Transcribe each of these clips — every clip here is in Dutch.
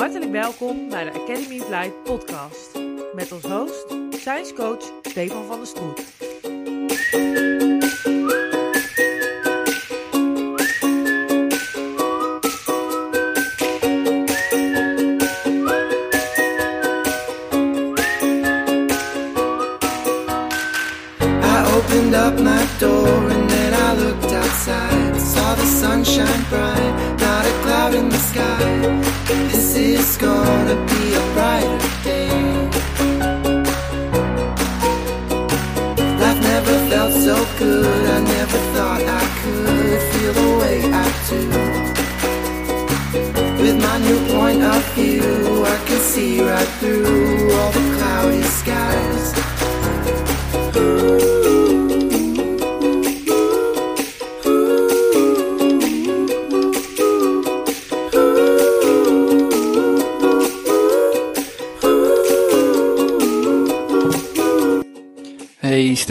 Hartelijk welkom bij de Academy of podcast. Met als host, science coach Stefan van der Stroet.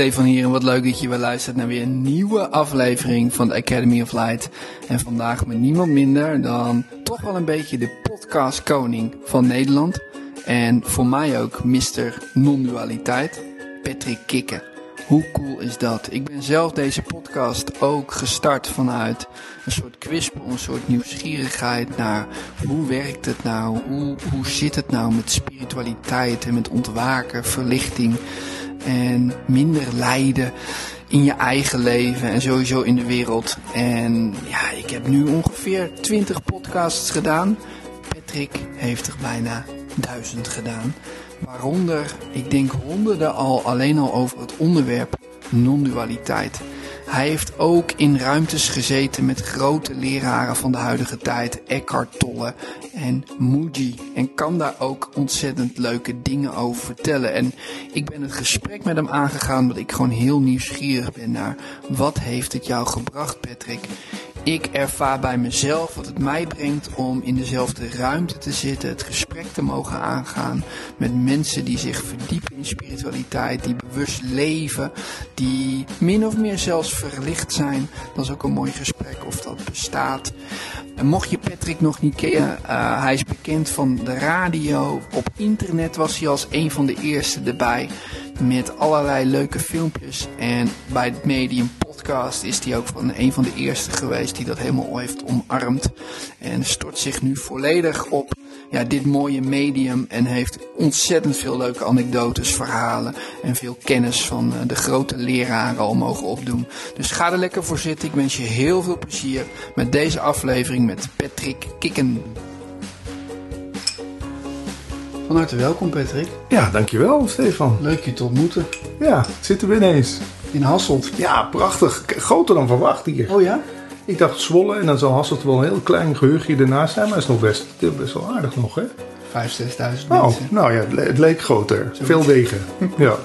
Stefan hier en wat leuk dat je weer luistert naar weer een nieuwe aflevering van de Academy of Light. En vandaag met niemand minder dan toch wel een beetje de podcast koning van Nederland. En voor mij ook Mr. Non-dualiteit, Patrick Kikken. Hoe cool is dat? Ik ben zelf deze podcast ook gestart vanuit een soort kwispel, een soort nieuwsgierigheid naar hoe werkt het nou? Hoe, hoe zit het nou met spiritualiteit en met ontwaken, verlichting? En minder lijden in je eigen leven en sowieso in de wereld. En ja, ik heb nu ongeveer 20 podcasts gedaan. Patrick heeft er bijna duizend gedaan. Waaronder, ik denk honderden al alleen al over het onderwerp non-dualiteit. Hij heeft ook in ruimtes gezeten met grote leraren van de huidige tijd, Eckhart Tolle en Mooji. En kan daar ook ontzettend leuke dingen over vertellen. En ik ben het gesprek met hem aangegaan omdat ik gewoon heel nieuwsgierig ben naar wat heeft het jou gebracht, Patrick? Ik ervaar bij mezelf wat het mij brengt om in dezelfde ruimte te zitten, het gesprek te mogen aangaan met mensen die zich verdiepen in spiritualiteit, die bewust leven, die min of meer zelfs verlicht zijn. Dat is ook een mooi gesprek of dat bestaat. En mocht je Patrick nog niet kennen, uh, hij is bekend van de radio. Op internet was hij als een van de eerste erbij met allerlei leuke filmpjes. En bij het medium podcast is hij ook van een van de eerste geweest die dat helemaal heeft omarmd. En stort zich nu volledig op ja, dit mooie medium en heeft ontzettend veel leuke anekdotes, verhalen en veel kennis van uh, de grote leraren al mogen opdoen. Dus ga er lekker voor zitten. Ik wens je heel veel plezier met deze aflevering met Patrick Kikken. Van harte welkom Patrick. Ja, dankjewel Stefan. Leuk je te ontmoeten. Ja, zitten we ineens. In Hasselt. Ja, prachtig. Groter dan verwacht hier. Oh ja? Ik dacht Zwolle en dan zal Hasselt wel een heel klein geheugje ernaast zijn, maar het is nog best, best wel aardig nog, hè? 5.000, 6.000 Oh, mensen. nou ja, het le- het leek groter. Veel wegen. Ja.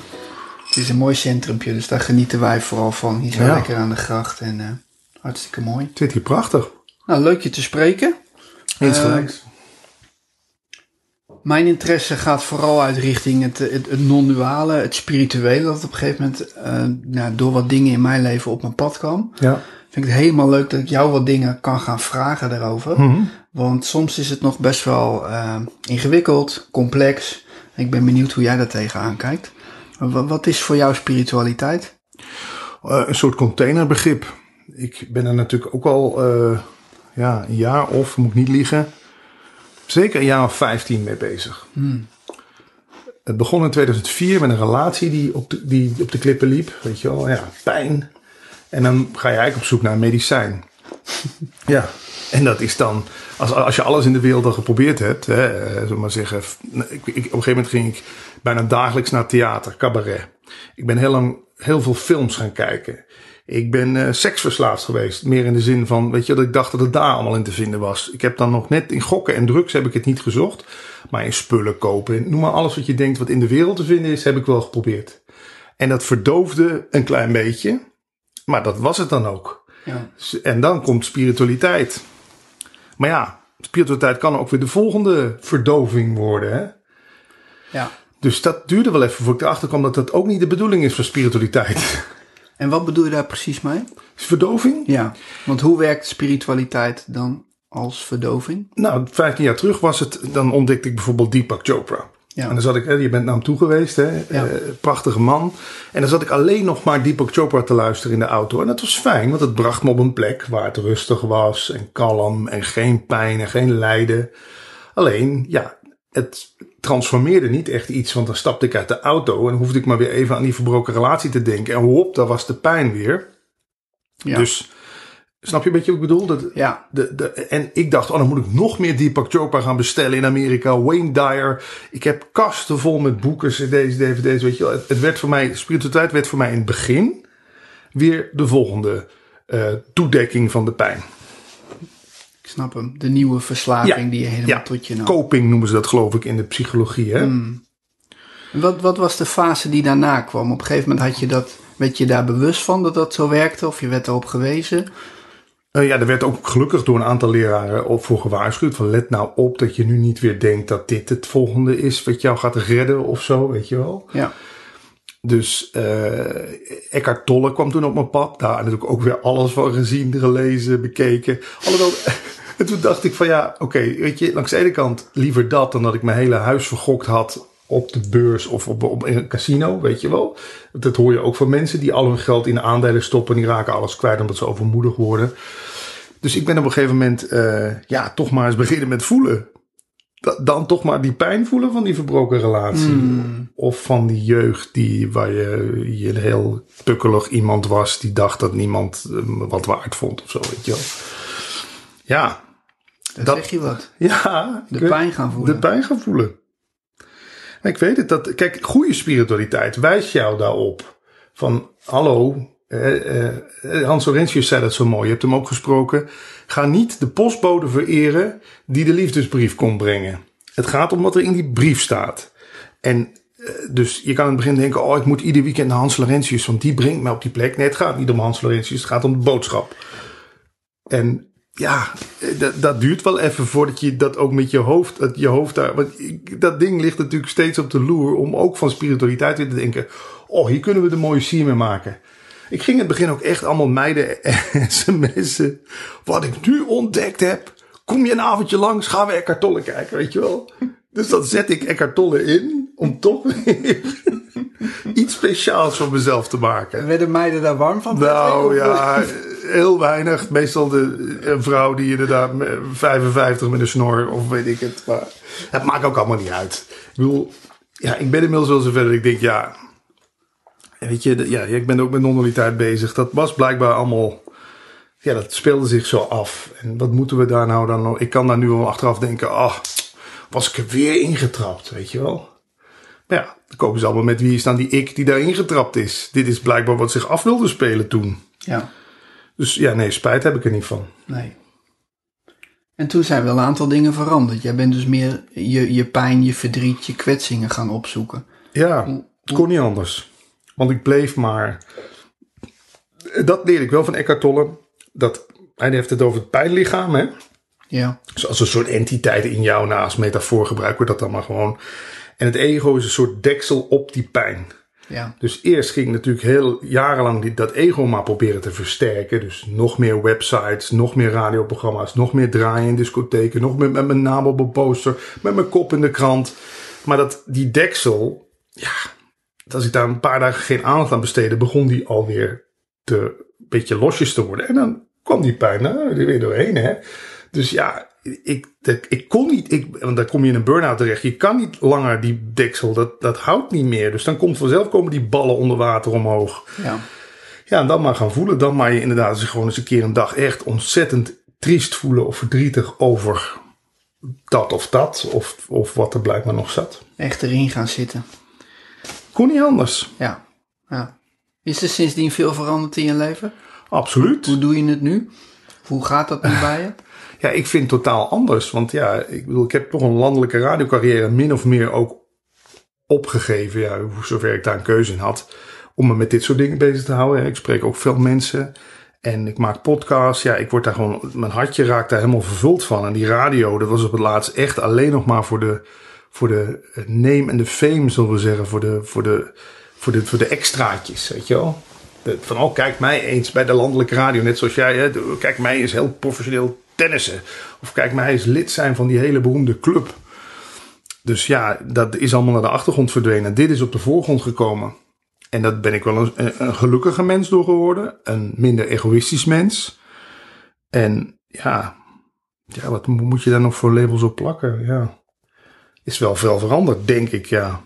Het is een mooi centrumpje, dus daar genieten wij vooral van. Hier Ja. lekker aan de gracht en eh, hartstikke mooi. Het zit hier prachtig. Nou, leuk je te spreken. Eens Eh, gelijks. Mijn interesse gaat vooral uit richting het, het, het non-duale, het spirituele. Dat op een gegeven moment eh, nou, door wat dingen in mijn leven op mijn pad kwam. Ja. Vind ik het helemaal leuk dat ik jou wat dingen kan gaan vragen daarover. Mhm. Want soms is het nog best wel eh, ingewikkeld, complex. Ik ben benieuwd hoe jij daar tegenaan kijkt. Wa- Wat is voor jou spiritualiteit? Eh, een soort containerbegrip. Ik ben er natuurlijk ook al ja, een jaar of, moet ik niet liegen, zeker een jaar of 15 mee bezig. Het begon in 2004 met een relatie die op, de, die op de klippen liep. Weet je wel, ja, pijn. En dan ga je eigenlijk op zoek naar een medicijn. ja, en dat is dan, als, als je alles in de wereld al geprobeerd hebt, hè, eh, zullen we maar zeggen. Ik, ik, op een gegeven moment ging ik bijna dagelijks naar theater, cabaret. Ik ben heel lang heel veel films gaan kijken. Ik ben eh, seksverslaafd geweest. Meer in de zin van, weet je, dat ik dacht dat het daar allemaal in te vinden was. Ik heb dan nog net in gokken en drugs heb ik het niet gezocht. Maar in spullen kopen, noem maar alles wat je denkt wat in de wereld te vinden is, heb ik wel geprobeerd. En dat verdoofde een klein beetje. Maar dat was het dan ook. Ja. En dan komt spiritualiteit. Maar ja, spiritualiteit kan ook weer de volgende verdoving worden. Hè? ja. Dus dat duurde wel even voor ik erachter kwam dat dat ook niet de bedoeling is van spiritualiteit. En wat bedoel je daar precies mee? Is verdoving? Ja, want hoe werkt spiritualiteit dan als verdoving? Nou, 15 jaar terug was het, dan ontdekte ik bijvoorbeeld Deepak Chopra. Ja. En dan zat ik, hè, je bent naar hem toe geweest, hè? Ja. Eh, prachtige man. En dan zat ik alleen nog maar Deepak Chopra te luisteren in de auto. En dat was fijn, want het bracht me op een plek waar het rustig was en kalm en geen pijn en geen lijden. Alleen, ja, het transformeerde niet echt iets, want dan stapte ik uit de auto en hoefde ik maar weer even aan die verbroken relatie te denken. En hop, daar was de pijn weer. Ja. Dus, snap je een beetje wat ik bedoel? Dat, ja. de, de, en ik dacht, oh, dan moet ik nog meer Deepak Chopra gaan bestellen in Amerika. Wayne Dyer. Ik heb kasten vol met boeken, cd's, dvd's, weet je wel. Het, het werd voor mij, spiritualiteit werd voor mij in het begin weer de volgende eh, toedekking van de pijn. Ik snap hem. De nieuwe verslaving Ja. die je helemaal Ja, tot je nam. Coping noemen ze dat geloof ik in de psychologie. Hè? En Wat, wat was de fase die daarna kwam? Op een gegeven moment had je dat, werd je daar bewust van dat dat zo werkte? Of je werd erop gewezen? Eh, ja, er werd ook gelukkig door een aantal leraren op voor gewaarschuwd. Van let nou op dat je nu niet weer denkt dat dit het volgende is wat jou gaat redden of zo, weet je wel. Ja. Dus eh Eckhart Tolle kwam toen op mijn pad. Daar natuurlijk ook weer alles van gezien, gelezen, bekeken. Alhoewel, en toen dacht ik van ja, oké, weet je, langs de ene kant liever dat dan dat ik mijn hele huis vergokt had op de beurs of op, op in een casino, weet je wel. Dat hoor je ook van mensen die al hun geld in aandelen stoppen. Die raken alles kwijt omdat ze overmoedig worden. Dus ik ben op een gegeven moment, eh, ja, toch maar eens beginnen met voelen. Da- Dan toch maar die pijn voelen van die verbroken relatie. Of van die jeugd die, waar je, je een heel pukkelig iemand was. Die dacht dat niemand eh, wat waard vond of zo, weet je wel. Ja, Dan Dat- zeg je wat. ja. De weet- pijn gaan voelen. De pijn gaan voelen. Ik weet het. Dat, kijk, goede spiritualiteit wijst jou daarop. Van, hallo, eh, eh, Hans Laurentius zei dat zo mooi. Je hebt hem ook gesproken. Ga niet de postbode vereren die de liefdesbrief komt brengen. Het gaat om wat er in die brief staat. En eh, dus je kan in het begin denken, oh, ik moet ieder weekend naar Hans Laurentius, want die brengt mij op die plek. Nee, het gaat niet om Hans Laurentius, het gaat om de boodschap. En ja, eh, dat, dat duurt wel even voordat je dat ook met je hoofd, dat je hoofd daar, want dat ding ligt natuurlijk steeds op de loer om ook van spiritualiteit weer te denken, oh, hier kunnen we de mooie sier mee maken. Ik ging in het begin ook echt allemaal meiden sms'en. Wat ik nu ontdekt heb, kom je een avondje langs, gaan we Eckhart Tolle kijken, weet je wel. Dus dan zet ik Eckhart Tolle in om toch weer iets speciaals voor mezelf te maken. Werden meiden daar warm van? Nou ja, heel weinig. Meestal de, een vrouw die inderdaad me- 55 met een snor of weet ik het. Maar het maakt ook allemaal niet uit. Ik bedoel, ja, ik ben inmiddels wel zover dat ik denk, ja, weet je, ja, ik ben ook met non-dualiteit bezig. Dat was blijkbaar allemaal, ja, dat speelde zich zo af. En wat moeten we daar nou dan nog? Ik kan daar nu wel achteraf denken, ach, was ik er weer ingetrapt, weet je wel. Ja, dan kopen ze allemaal met wie is dan die ik die daar ingetrapt is. Dit is blijkbaar wat zich af wilde spelen toen. Ja, Dus ja, nee, spijt heb ik er niet van. nee. En toen zijn wel een aantal dingen veranderd. Jij bent dus meer je, je pijn, je verdriet, je kwetsingen gaan opzoeken. Ja, het kon niet anders. Want ik bleef maar... Dat leerde ik wel van Eckhart Tolle. Dat, hij heeft het over het pijnlichaam, hè. Ja, Dus als een soort entiteit in jou, nou, als metafoor gebruiken we dat dan maar gewoon. En het ego is een soort deksel op die pijn. Ja, Dus eerst ging natuurlijk heel jarenlang die, dat ego maar proberen te versterken. Dus nog meer websites, nog meer radioprogramma's, nog meer draaien in discotheken, nog meer met mijn naam op een poster, met mijn kop in de krant. Maar dat, die deksel, ja, als ik daar een paar dagen geen aandacht aan besteedde, begon die alweer te, een beetje losjes te worden. En dan kwam die pijn er weer doorheen, hè. Dus ja, ik, dat- ik kon niet, ik, want dan kom je in een burn-out terecht. Je kan niet langer die deksel, dat, dat houdt niet meer. Dus dan komt vanzelf komen die ballen onder water omhoog. ja. Ja, en dan maar gaan voelen. Dan maar je inderdaad zich gewoon eens een keer een dag echt ontzettend triest voelen of verdrietig over dat of dat. Of, of wat er blijkbaar nog zat. Echt erin gaan zitten. Kon niet anders. Ja, ja. Is er sindsdien veel veranderd in je leven? Absoluut. Hoe doe je het nu? Hoe gaat dat nu bij je? Ja, ik vind totaal anders. Want ja, ik bedoel, ik heb toch een landelijke radiocarrière min of meer ook opgegeven. Ja, zover ik daar een keuze in had. Om me met dit soort dingen bezig te houden. Ik spreek ook veel mensen. En ik maak podcasts. Ja, ik word daar gewoon, mijn hartje raakt daar helemaal vervuld van. En die radio, dat was op het laatst echt alleen nog maar voor de, voor de name en de fame, zullen we zeggen. Voor de, voor de, voor de, voor de extraatjes, weet je wel. Van, oh, kijk mij eens bij de landelijke radio. Net zoals jij, hè. Kijk mij eens heel professioneel tennissen. Of kijk maar eens lid zijn van die hele beroemde club. Dus ja, dat is allemaal naar de achtergrond verdwenen. Dit is op de voorgrond gekomen. En dat ben ik wel een, gelukkige mens door geworden. Een minder egoïstisch mens. En ja, ja, wat mo- moet je daar nog voor labels op plakken? Ja, is wel veel veranderd, denk ik, ja.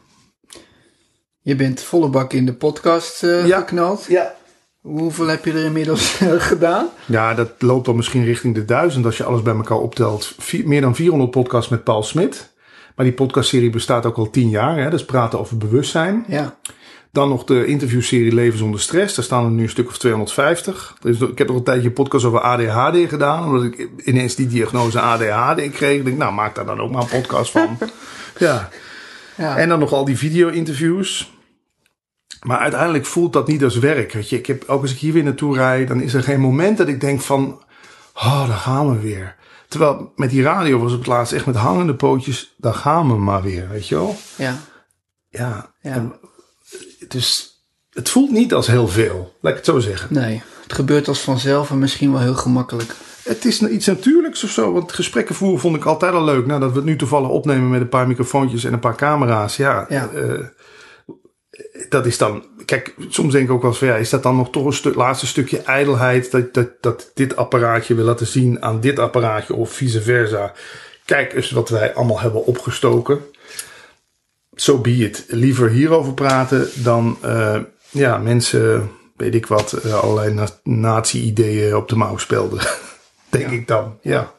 Je bent volle bak in de podcast Ja. geknald. Ja. Hoeveel heb je er inmiddels eh, gedaan? Ja, dat loopt dan misschien richting de duizend als je alles bij elkaar optelt. Vier- meer dan 400 podcasts met Paul Smit. Maar die podcastserie bestaat ook al tien jaar. Hè? Dus praten over bewustzijn. Ja. Dan nog de interviewserie Leven zonder stress. Daar staan er nu een stuk of 250. Dus ik heb nog een tijdje een podcast over ADHD gedaan. Omdat ik ineens die diagnose ADHD kreeg. Ik denk, nou, maak daar dan ook maar een podcast van. ja. ja. En dan nog al die video-interviews. Maar uiteindelijk voelt dat niet als werk. Weet je, ik heb, ook als ik hier weer naartoe rijd, dan is er geen moment dat ik denk van, oh, daar gaan we weer. Terwijl met die radio was het laatst echt met hangende pootjes, daar gaan we maar weer, weet je wel. ja. Ja, Ja. en het, is, het voelt niet als heel veel, laat ik het zo zeggen. Nee, het gebeurt als vanzelf en misschien wel heel gemakkelijk. Het is iets natuurlijks of zo. Want gesprekken voeren vond ik altijd al leuk. Nou, dat we het nu toevallig opnemen met een paar microfoontjes en een paar camera's. Ja, Ja. eh, dat is dan... Kijk, soms denk ik ook wel eens van... Ja, is dat dan nog toch een stuk, laatste stukje ijdelheid... Dat, dat, dat dit apparaatje wil laten zien aan dit apparaatje of vice versa. Kijk eens wat wij allemaal hebben opgestoken. Zo so be it. Liever hierover praten dan... eh, ja, mensen, weet ik wat... eh, allerlei na- nazi-ideeën op de mouw spelden. Denk ik dan, ja.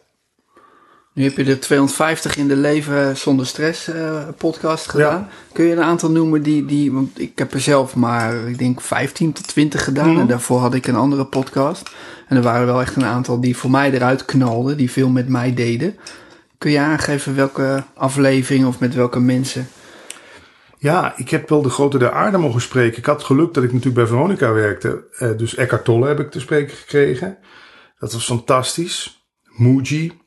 Nu heb je de 250 in de Leven Zonder Stress eh, podcast gedaan. Kun je een aantal noemen die, die... Want ik heb er zelf maar, ik denk 15 tot 20 gedaan. Mhm. En daarvoor had ik een andere podcast. En er waren wel echt een aantal die voor mij eruit knalden. Die veel met mij deden. Kun je aangeven welke aflevering of met welke mensen? Ja, ik heb wel de grote der aarde mogen spreken. Ik had geluk dat ik natuurlijk bij Veronica werkte. Eh, dus Eckhart Tolle heb ik te spreken gekregen. Dat was fantastisch. Muji.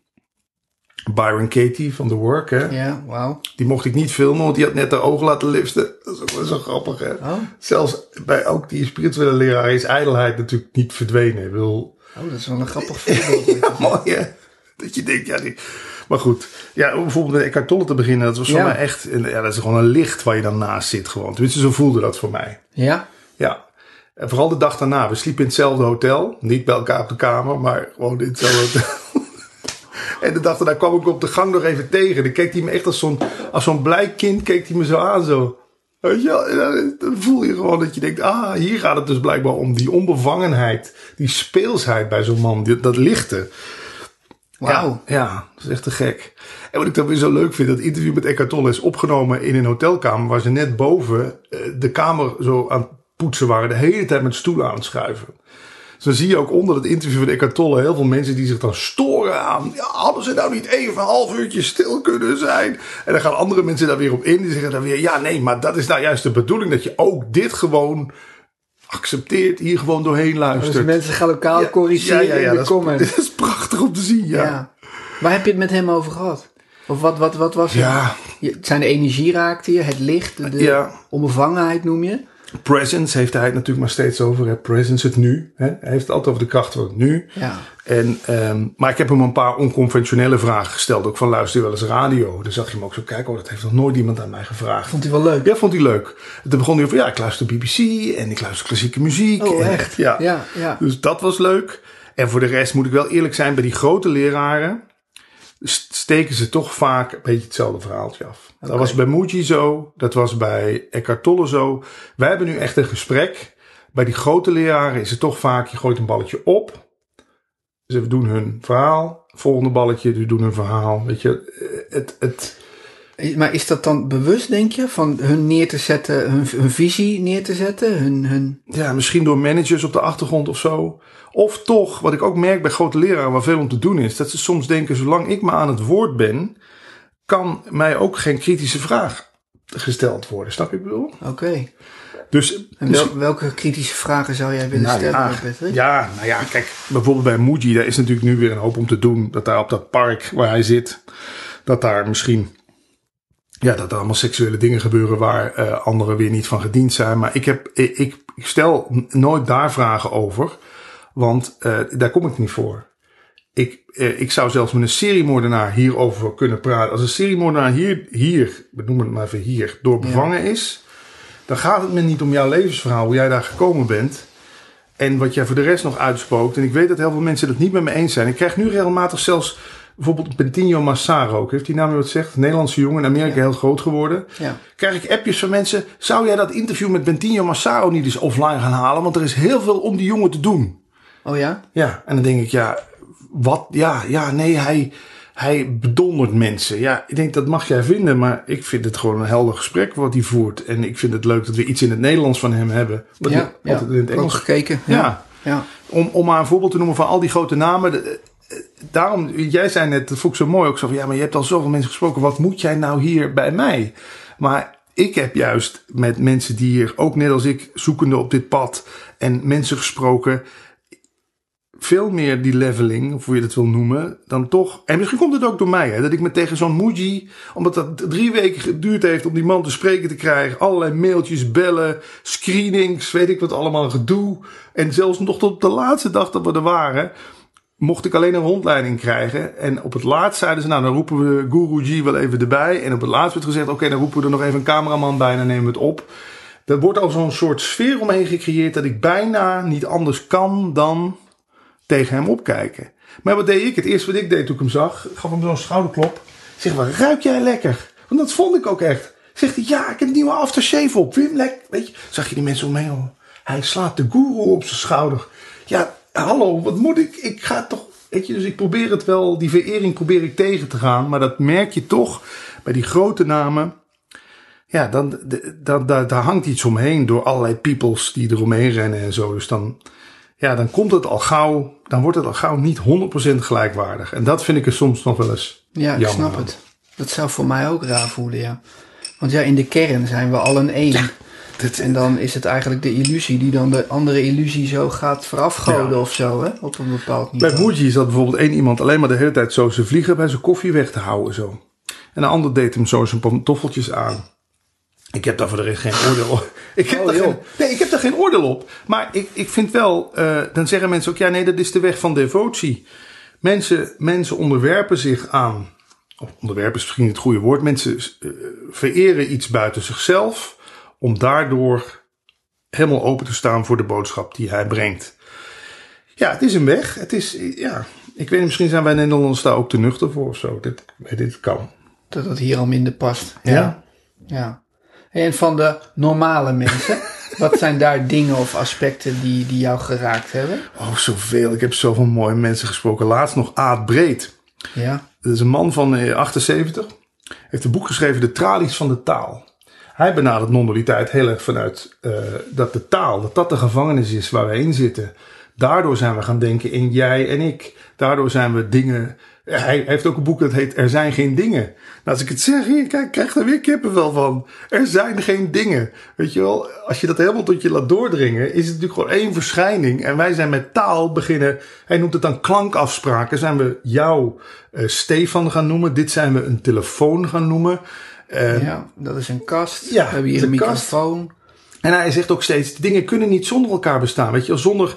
Byron Katie van The Work. Hè? Ja, wauw. Die mocht ik niet filmen, want die had net haar ogen laten liften. Dat is ook wel zo grappig. Hè? Oh. Zelfs bij ook die spirituele leraar is ijdelheid natuurlijk niet verdwenen. Ik wil, oh, dat is wel een grappig voorbeeld. ja, mooi hè? Dat je denkt, ja, die... Maar goed, ja, bijvoorbeeld met Eckhart Tolle te beginnen. Dat was voor Ja. mij echt, ja, dat is gewoon een licht waar je dan naast zit gewoon. Tenminste, zo voelde dat voor mij. Ja? Ja. En vooral de dag daarna. We sliepen in hetzelfde hotel. Niet bij elkaar op de kamer, maar gewoon in hetzelfde hotel. en de dag daarna kwam ik op de gang nog even tegen. Dan keek hij me echt als zo'n, als zo'n blij kind keek hij me zo aan zo. Weet je wel? Dan, voel je gewoon dat je denkt, ah, hier gaat het dus blijkbaar om. Die onbevangenheid, die speelsheid bij zo'n man. Dat lichte. Wauw. Ja, ja, dat is echt te gek. En wat ik dan weer zo leuk vind, dat interview met Eckhart Tolle is opgenomen in een hotelkamer waar ze net boven eh, de kamer zo aan het poetsen waren, de hele tijd met stoelen aan het schuiven. Dus dan zie je ook onder het interview van Eckhart Tolle heel veel mensen die zich dan storen aan. Ja, hadden ze nou niet even een half uurtje stil kunnen zijn? En dan gaan andere mensen daar weer op in. Die zeggen dan weer, ja nee, maar dat is nou juist de bedoeling. Dat je ook dit gewoon accepteert, hier gewoon doorheen luistert. Dus mensen gaan elkaar corrigeren in de dat is- comments. Dat is prachtig om te zien, ja. Ja. Waar heb je het met hem over gehad? Of wat, wat, wat was het? Ja. Het zijn de energie raakte je, het licht, de, de Ja. onbevangenheid noem je. Presence heeft hij het natuurlijk maar steeds over. Hè? Presence, het nu. Hè? Hij heeft het altijd over de kracht van het nu. Ja. En, ehm, maar ik heb hem een paar onconventionele vragen gesteld. Ook van luister je wel eens radio. Dan zag je hem ook zo kijken. Oh, dat heeft nog nooit iemand aan mij gevraagd. Vond hij wel leuk? Ja, vond hij leuk. En toen begon hij over, ja, ik luister BBC en ik luister klassieke muziek. Oh, En- echt? Ja. Ja, ja. Dus dat was leuk. En voor de rest moet ik wel eerlijk zijn, bij die grote leraren steken ze toch vaak een beetje hetzelfde verhaaltje af. Dat was bij Muji zo, dat was bij Eckhart Tolle zo. Wij hebben nu echt een gesprek. Bij die grote leraren is het toch vaak, je gooit een balletje op. Ze doen hun verhaal. Volgende balletje, die doen hun verhaal. Weet je, eh, het, het, Maar is dat dan bewust, denk je? Van hun neer te zetten, hun, hun visie neer te zetten? Hun, hun... ja, misschien door managers op de achtergrond of zo. Of toch, wat ik ook merk bij grote leraren waar veel om te doen is, dat ze soms denken, zolang ik maar aan het woord ben, kan mij ook geen kritische vraag gesteld worden. Snap je wat ik bedoel? Oké. Dus, En wel- welke kritische vragen zou jij willen nou stellen, ja, Patrick? ja, nou ja, kijk, bijvoorbeeld bij Muji, daar is natuurlijk nu weer een hoop om te doen. Dat daar op dat park waar hij zit, dat daar misschien, ja, dat er allemaal seksuele dingen gebeuren waar eh, anderen weer niet van gediend zijn. Maar ik, heb, ik, ik stel nooit daar vragen over, want eh, daar kom ik niet voor. Ik, eh, ik zou zelfs met een seriemoordenaar hierover kunnen praten. Als een seriemoordenaar hier, hier we noemen het maar even hier, door bevangen is. Dan gaat het me niet om jouw levensverhaal, hoe jij daar gekomen bent. En wat jij voor de rest nog uitspookt. En ik weet dat heel veel mensen het niet met me eens zijn. Ik krijg nu regelmatig zelfs bijvoorbeeld Bentinho Massaro. ook. Heeft die naam wat zegt? Nederlandse jongen in Amerika heel groot geworden. Ja. Krijg ik appjes van mensen. Zou jij dat interview met Bentinho Massaro niet eens offline gaan halen? Want er is heel veel om die jongen te doen. Oh ja? Ja, en dan denk ik, ja, wat? Ja, ja, nee, hij, hij bedondert mensen. Ja, ik denk dat mag jij vinden, maar ik vind het gewoon een helder gesprek wat hij voert. En ik vind het leuk dat we iets in het Nederlands van hem hebben. Wat Ja, in het Engels. gekeken. Ja. Ja. Om, om maar een voorbeeld te noemen van al die grote namen. de- daarom, jij zei net, dat vond ik zo mooi ook zo van, ja, maar je hebt al zoveel mensen gesproken. Wat moet jij nou hier bij mij? Maar ik heb juist met mensen die hier, ook net als ik, zoekende op dit pad en mensen gesproken. Veel meer die leveling, of hoe je dat wil noemen, dan toch. En misschien komt het ook door mij, hè, dat ik me tegen zo'n Muji, omdat dat drie weken geduurd heeft om die man te spreken te krijgen. Allerlei mailtjes, bellen, screenings, weet ik wat allemaal gedoe. En zelfs nog tot de laatste dag dat we er waren, mocht ik alleen een rondleiding krijgen. En op het laatst zeiden ze, nou dan roepen we Guru G wel even erbij. En op het laatst werd gezegd, oké dan roepen we er nog even een cameraman bij en dan nemen we het op. Er wordt al zo'n soort sfeer omheen gecreëerd dat ik bijna niet anders kan dan tegen hem opkijken. Maar wat deed ik? Het eerste wat ik deed toen ik hem zag, gaf hem zo'n schouderklop. Zeg, wat ruik jij lekker? Want dat vond ik ook echt. Zegt hij, ja, ik heb een nieuwe aftershave op. Wim, lekker. Weet je, zag je die mensen omheen? Hij slaat de guru op zijn schouder. Ja, hallo, wat moet ik? Ik ga toch, weet je, dus ik probeer het wel, die verering probeer ik tegen te gaan. Maar dat merk je toch bij die grote namen. Ja, dan, dan, daar, daar hangt iets omheen door allerlei peoples die eromheen rennen en zo. Dus dan, ja, dan komt het al gauw, dan wordt het al gauw niet 100% gelijkwaardig. En dat vind ik er soms nog wel eens Ja, ik snap aan. het. Dat zou voor mij ook raar voelen, ja. Want ja, in de kern zijn we allen één. En dan is het eigenlijk de illusie die dan de andere illusie zo gaat verafgoden Ja. of zo, hè? Op een bepaald Bij niveau. Muji zat bijvoorbeeld één iemand alleen maar de hele tijd zo zijn vliegen bij zijn koffie weg te houden. Zo. En een ander deed hem zo zijn pantoffeltjes aan. Ik heb daar voor de rest geen oordeel op. Ik heb, Oh, daar, geen, nee, ik heb daar geen oordeel op. Maar ik, ik vind wel, eh, dan zeggen mensen ook, ja nee, dat is de weg van devotie. Mensen, mensen onderwerpen zich aan, of onderwerpen is misschien het goede woord. Mensen eh, vereren iets buiten zichzelf om daardoor helemaal open te staan voor de boodschap die hij brengt. Ja, het is een weg. Het is, ja, ik weet niet, misschien zijn wij Nederlanders daar ook te nuchter voor of zo. Dit, dit kan. Dat het hier al minder past. Ja. Ja. En van de normale mensen, wat zijn daar dingen of aspecten die, die jou geraakt hebben? Oh, zoveel. Ik heb zoveel mooie mensen gesproken. Laatst nog Aad Breed. Ja. Dat is een man van eh, 78. Heeft een boek geschreven, De Tralies van de Taal. Hij benadert non-dualiteit heel erg vanuit eh, dat de taal, dat dat de gevangenis is waar we in zitten. Daardoor zijn we gaan denken in jij en ik. Daardoor zijn we dingen. Hij heeft ook een boek dat heet Er zijn geen dingen. Nou, als ik het zeg, hier, kijk, krijg er weer kippenvel van. Er zijn geen dingen. Weet je wel, als je dat helemaal tot je laat doordringen, is het natuurlijk gewoon één verschijning. En wij zijn met taal beginnen, hij noemt het dan klankafspraken. Zijn we jou eh, Stefan gaan noemen. Dit zijn we een telefoon gaan noemen. Eh, ja, dat is een kast. Ja, we hebben hier een kast. microfoon. En hij zegt ook steeds, dingen kunnen niet zonder elkaar bestaan. Weet je zonder,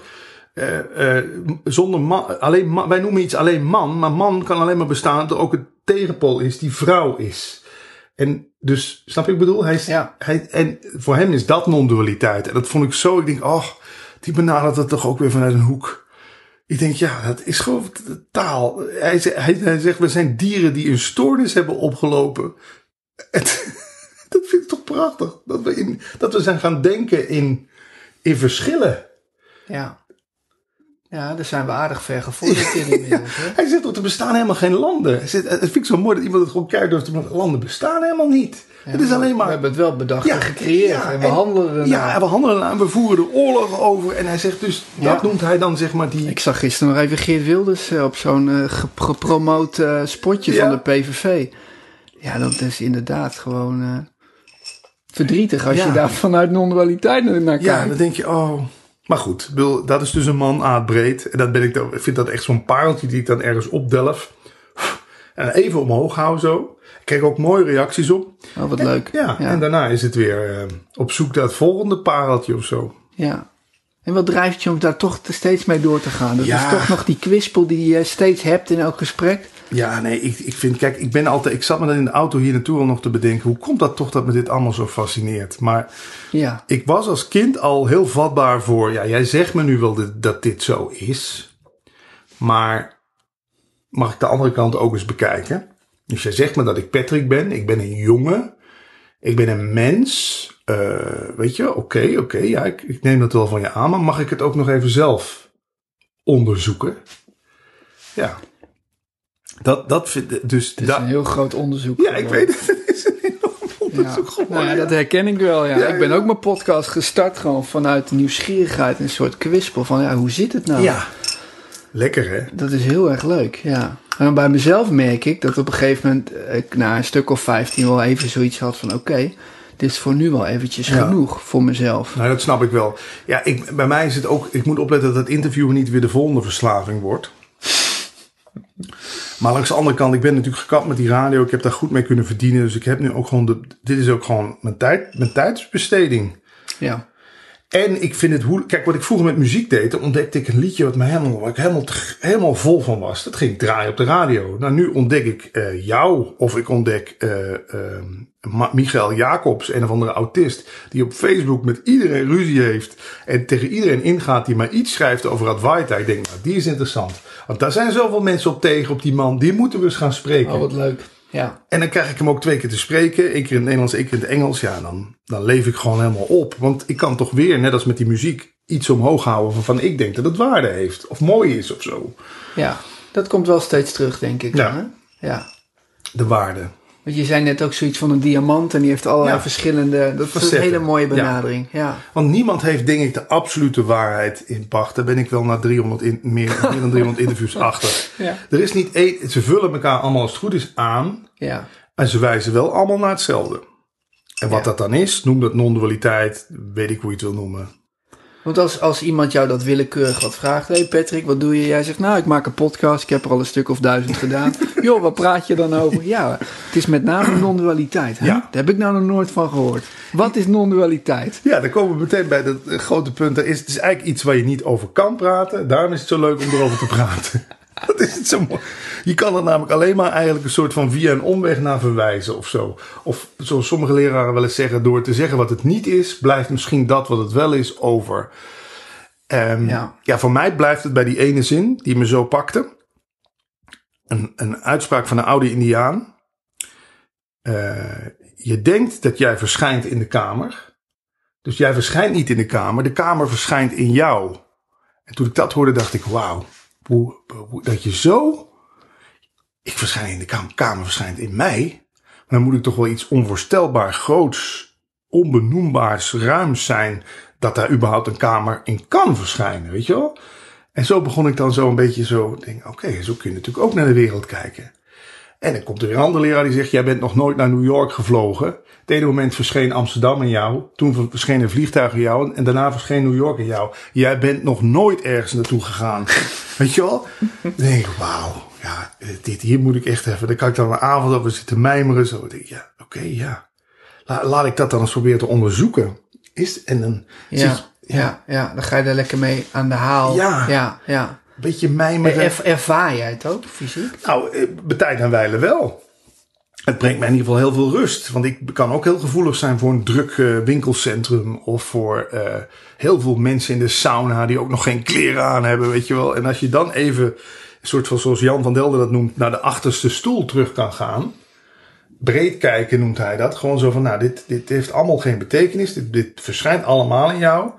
eh, eh, zonder man, alleen man, wij noemen iets alleen man, maar man kan alleen maar bestaan dat er ook een tegenpool is die vrouw is. En dus, snap je wat ik bedoel? Hij is, Ja. hij, en voor hem is dat non-dualiteit. En dat vond ik zo, ik denk, oh, die benadert het toch ook weer vanuit een hoek. Ik denk, ja, dat is gewoon taal. Hij, hij zegt, we zijn dieren die een stoornis hebben opgelopen. Het, dat vind ik toch prachtig. Dat we, in, dat we zijn gaan denken in, in verschillen. Ja. Ja, daar zijn we aardig ver gevorderd in inmiddels. Hij zegt ook, er bestaan helemaal geen landen. Hij zegt, Het vind ik zo mooi dat iemand het gewoon kijkt durft te maken. Landen bestaan helemaal niet. het is alleen maar... We hebben het wel bedacht Ja, en gecreëerd. ja, en we en- handelen ernaar. Ja, en we handelen eraan, we voeren er oorlog over. En hij zegt dus, dat noemt hij dan zeg maar die... Ik zag gisteren nog even Geert Wilders eh, op zo'n ge- gepromoot eh, spotje van de PVV. Ja, dat is inderdaad gewoon eh, verdrietig als Ja. je daar vanuit non-dualiteit naar naar Ja, kijkt. dan denk je, oh. Maar goed, dat is dus een man aardbreed. En dat ben ik vind dat echt zo'n pareltje die ik dan ergens opdelf. En even omhoog hou zo. Ik kreeg ook mooie reacties op. Oh, wat leuk. Ja, ja. en daarna is het weer eh, op zoek naar het volgende pareltje of zo. ja. En wat drijft je om daar toch te steeds mee door te gaan? Dat Ja. is toch nog die kwispel die je steeds hebt in elk gesprek. Ja, nee, ik, ik vind, kijk, ik ben altijd, ik zat me dan in de auto hier naartoe al nog te bedenken, hoe komt dat toch dat me dit allemaal zo fascineert? Maar Ja, ik was als kind al heel vatbaar voor, ja, jij zegt me nu wel dat, dat dit zo is, maar mag ik de andere kant ook eens bekijken? Dus jij zegt me dat ik Patrick ben, ik ben een jongen, ik ben een mens, eh, weet je, oké, oké, ja, ik, ik neem dat wel van je aan, maar mag ik het ook nog even zelf onderzoeken? Ja. Dat, dat vind dus het is een heel groot onderzoek. ja, ik weet het. Het is een enorm Ja. onderzoek geworden. Nou ja, dat herken ik wel. Ja. Ja, ik ben ja. ook mijn podcast gestart gewoon vanuit nieuwsgierigheid. Een soort kwispel van ja, hoe zit het nou? Ja. Lekker hè? Dat is heel erg leuk, ja. En bij mezelf merk ik dat op een gegeven moment ik na een stuk of 15 wel even zoiets had van oké, dit is voor nu wel eventjes Ja. genoeg voor mezelf. Nou, dat snap ik wel. Ja, ik, bij mij is het ook... Ik moet opletten dat het interview niet weer de volgende verslaving wordt. Maar langs de andere kant, ik ben natuurlijk gekapt met die radio. Ik heb daar goed mee kunnen verdienen. Dus ik heb nu ook gewoon... De, dit is ook gewoon mijn, tijd, mijn tijdsbesteding. Ja, En ik vind het hoe. Kijk, wat ik vroeger met muziek deed, ontdekte ik een liedje wat me helemaal, waar ik helemaal, helemaal vol van was. Dat ging ik draaien op de radio. Nou, nu ontdek ik eh, jou, of ik ontdek Ma- Michael Jacobs, een of andere autist, die op Facebook met iedereen ruzie heeft en tegen iedereen ingaat die maar iets schrijft over Advaita. Ik denk, nou, die is interessant. Want daar zijn zoveel mensen op tegen, op die man. Die moeten we eens gaan spreken. oh wat leuk. Ja, En dan krijg ik hem ook twee keer te spreken. één keer in het Nederlands, één keer in het Engels. Ja, dan, dan leef ik gewoon helemaal op. Want ik kan toch weer, net als met die muziek, iets omhoog houden waarvan ik denk dat het waarde heeft. Of mooi is of zo. ja, dat komt wel steeds terug denk ik. Ja. dan, hè? ja. De waarde. Want je zei net ook zoiets van een diamant en die heeft allerlei Ja. verschillende. Dat is een hele mooie benadering. Ja. Want niemand heeft, denk ik, de absolute waarheid in pacht. Daar ben ik wel na 300 in, meer, meer dan 300 interviews achter. Ja. Er is niet één, ze vullen elkaar allemaal als het goed is aan. ja. En ze wijzen wel allemaal naar hetzelfde. En wat dat dan is, noem dat non-dualiteit, weet ik hoe je het wil noemen. Want als, als iemand jou dat willekeurig wat vraagt, hé hey Patrick, wat doe je? Jij zegt, nou, ik maak een podcast, ik heb er al een stuk of duizend gedaan. Joh, wat praat je dan over? Ja, het is met name non-dualiteit. hè? Ja. Daar heb ik nou nog nooit van gehoord. Wat is non-dualiteit? Ja, dan komen we meteen bij dat grote punt. Er is, het is eigenlijk iets waar je niet over kan praten. Daarom is het zo leuk om erover te praten. Dat is het zo mooi. Je kan er namelijk alleen maar eigenlijk een soort van via een omweg naar verwijzen of zo. Of zoals sommige leraren wel eens zeggen, door te zeggen wat het niet is, blijft misschien dat wat het wel is over. Ehm, Ja. ja. voor mij blijft het bij die ene zin die me zo pakte. Een, een uitspraak van een oude Indiaan. Eh, je denkt dat jij verschijnt in de kamer. Dus jij verschijnt niet in de kamer, de kamer verschijnt in jou. En toen ik dat hoorde, dacht ik: wauw, dat je zo. Ik verschijn in de kamer, kamer verschijnt in mij. Maar dan moet ik toch wel iets onvoorstelbaar groots, onbenoembaars, ruims zijn. dat daar überhaupt een kamer in kan verschijnen, weet je wel? En zo begon ik dan zo een beetje zo, denk, oké, zo kun je natuurlijk ook naar de wereld kijken. En dan komt er weer een andere leraar die zegt, jij bent nog nooit naar New York gevlogen. Het ene moment verscheen Amsterdam in jou, toen verscheen een vliegtuig in jou en daarna verscheen New York in jou. Jij bent nog nooit ergens naartoe gegaan. Weet je wel? Dan denk ik, wauw, ja, dit hier moet ik echt even. Dan kan ik dan een avond over zitten mijmeren. Zo, Dan denk ik, ja, oké, ja. La- laat ik dat dan eens proberen te onderzoeken. Is, en dan Ja, zit ja, ja, dan ga je er lekker mee aan de haal. Ja. ja. ja. Beetje mijmeren. Er, ervaar jij het ook, fysiek? Nou, eh, bij tijd en wijle wel. Het brengt mij in ieder geval heel veel rust. Want ik kan ook heel gevoelig zijn voor een druk eh, winkelcentrum. Of voor eh, heel veel mensen in de sauna die ook nog geen kleren aan hebben, weet je wel. En als je dan even, een soort van zoals Jan van Delden dat noemt, naar de achterste stoel terug kan gaan. Breed kijken noemt hij dat. Gewoon zo van, nou, dit, dit heeft allemaal geen betekenis. Dit, dit verschijnt allemaal in jou.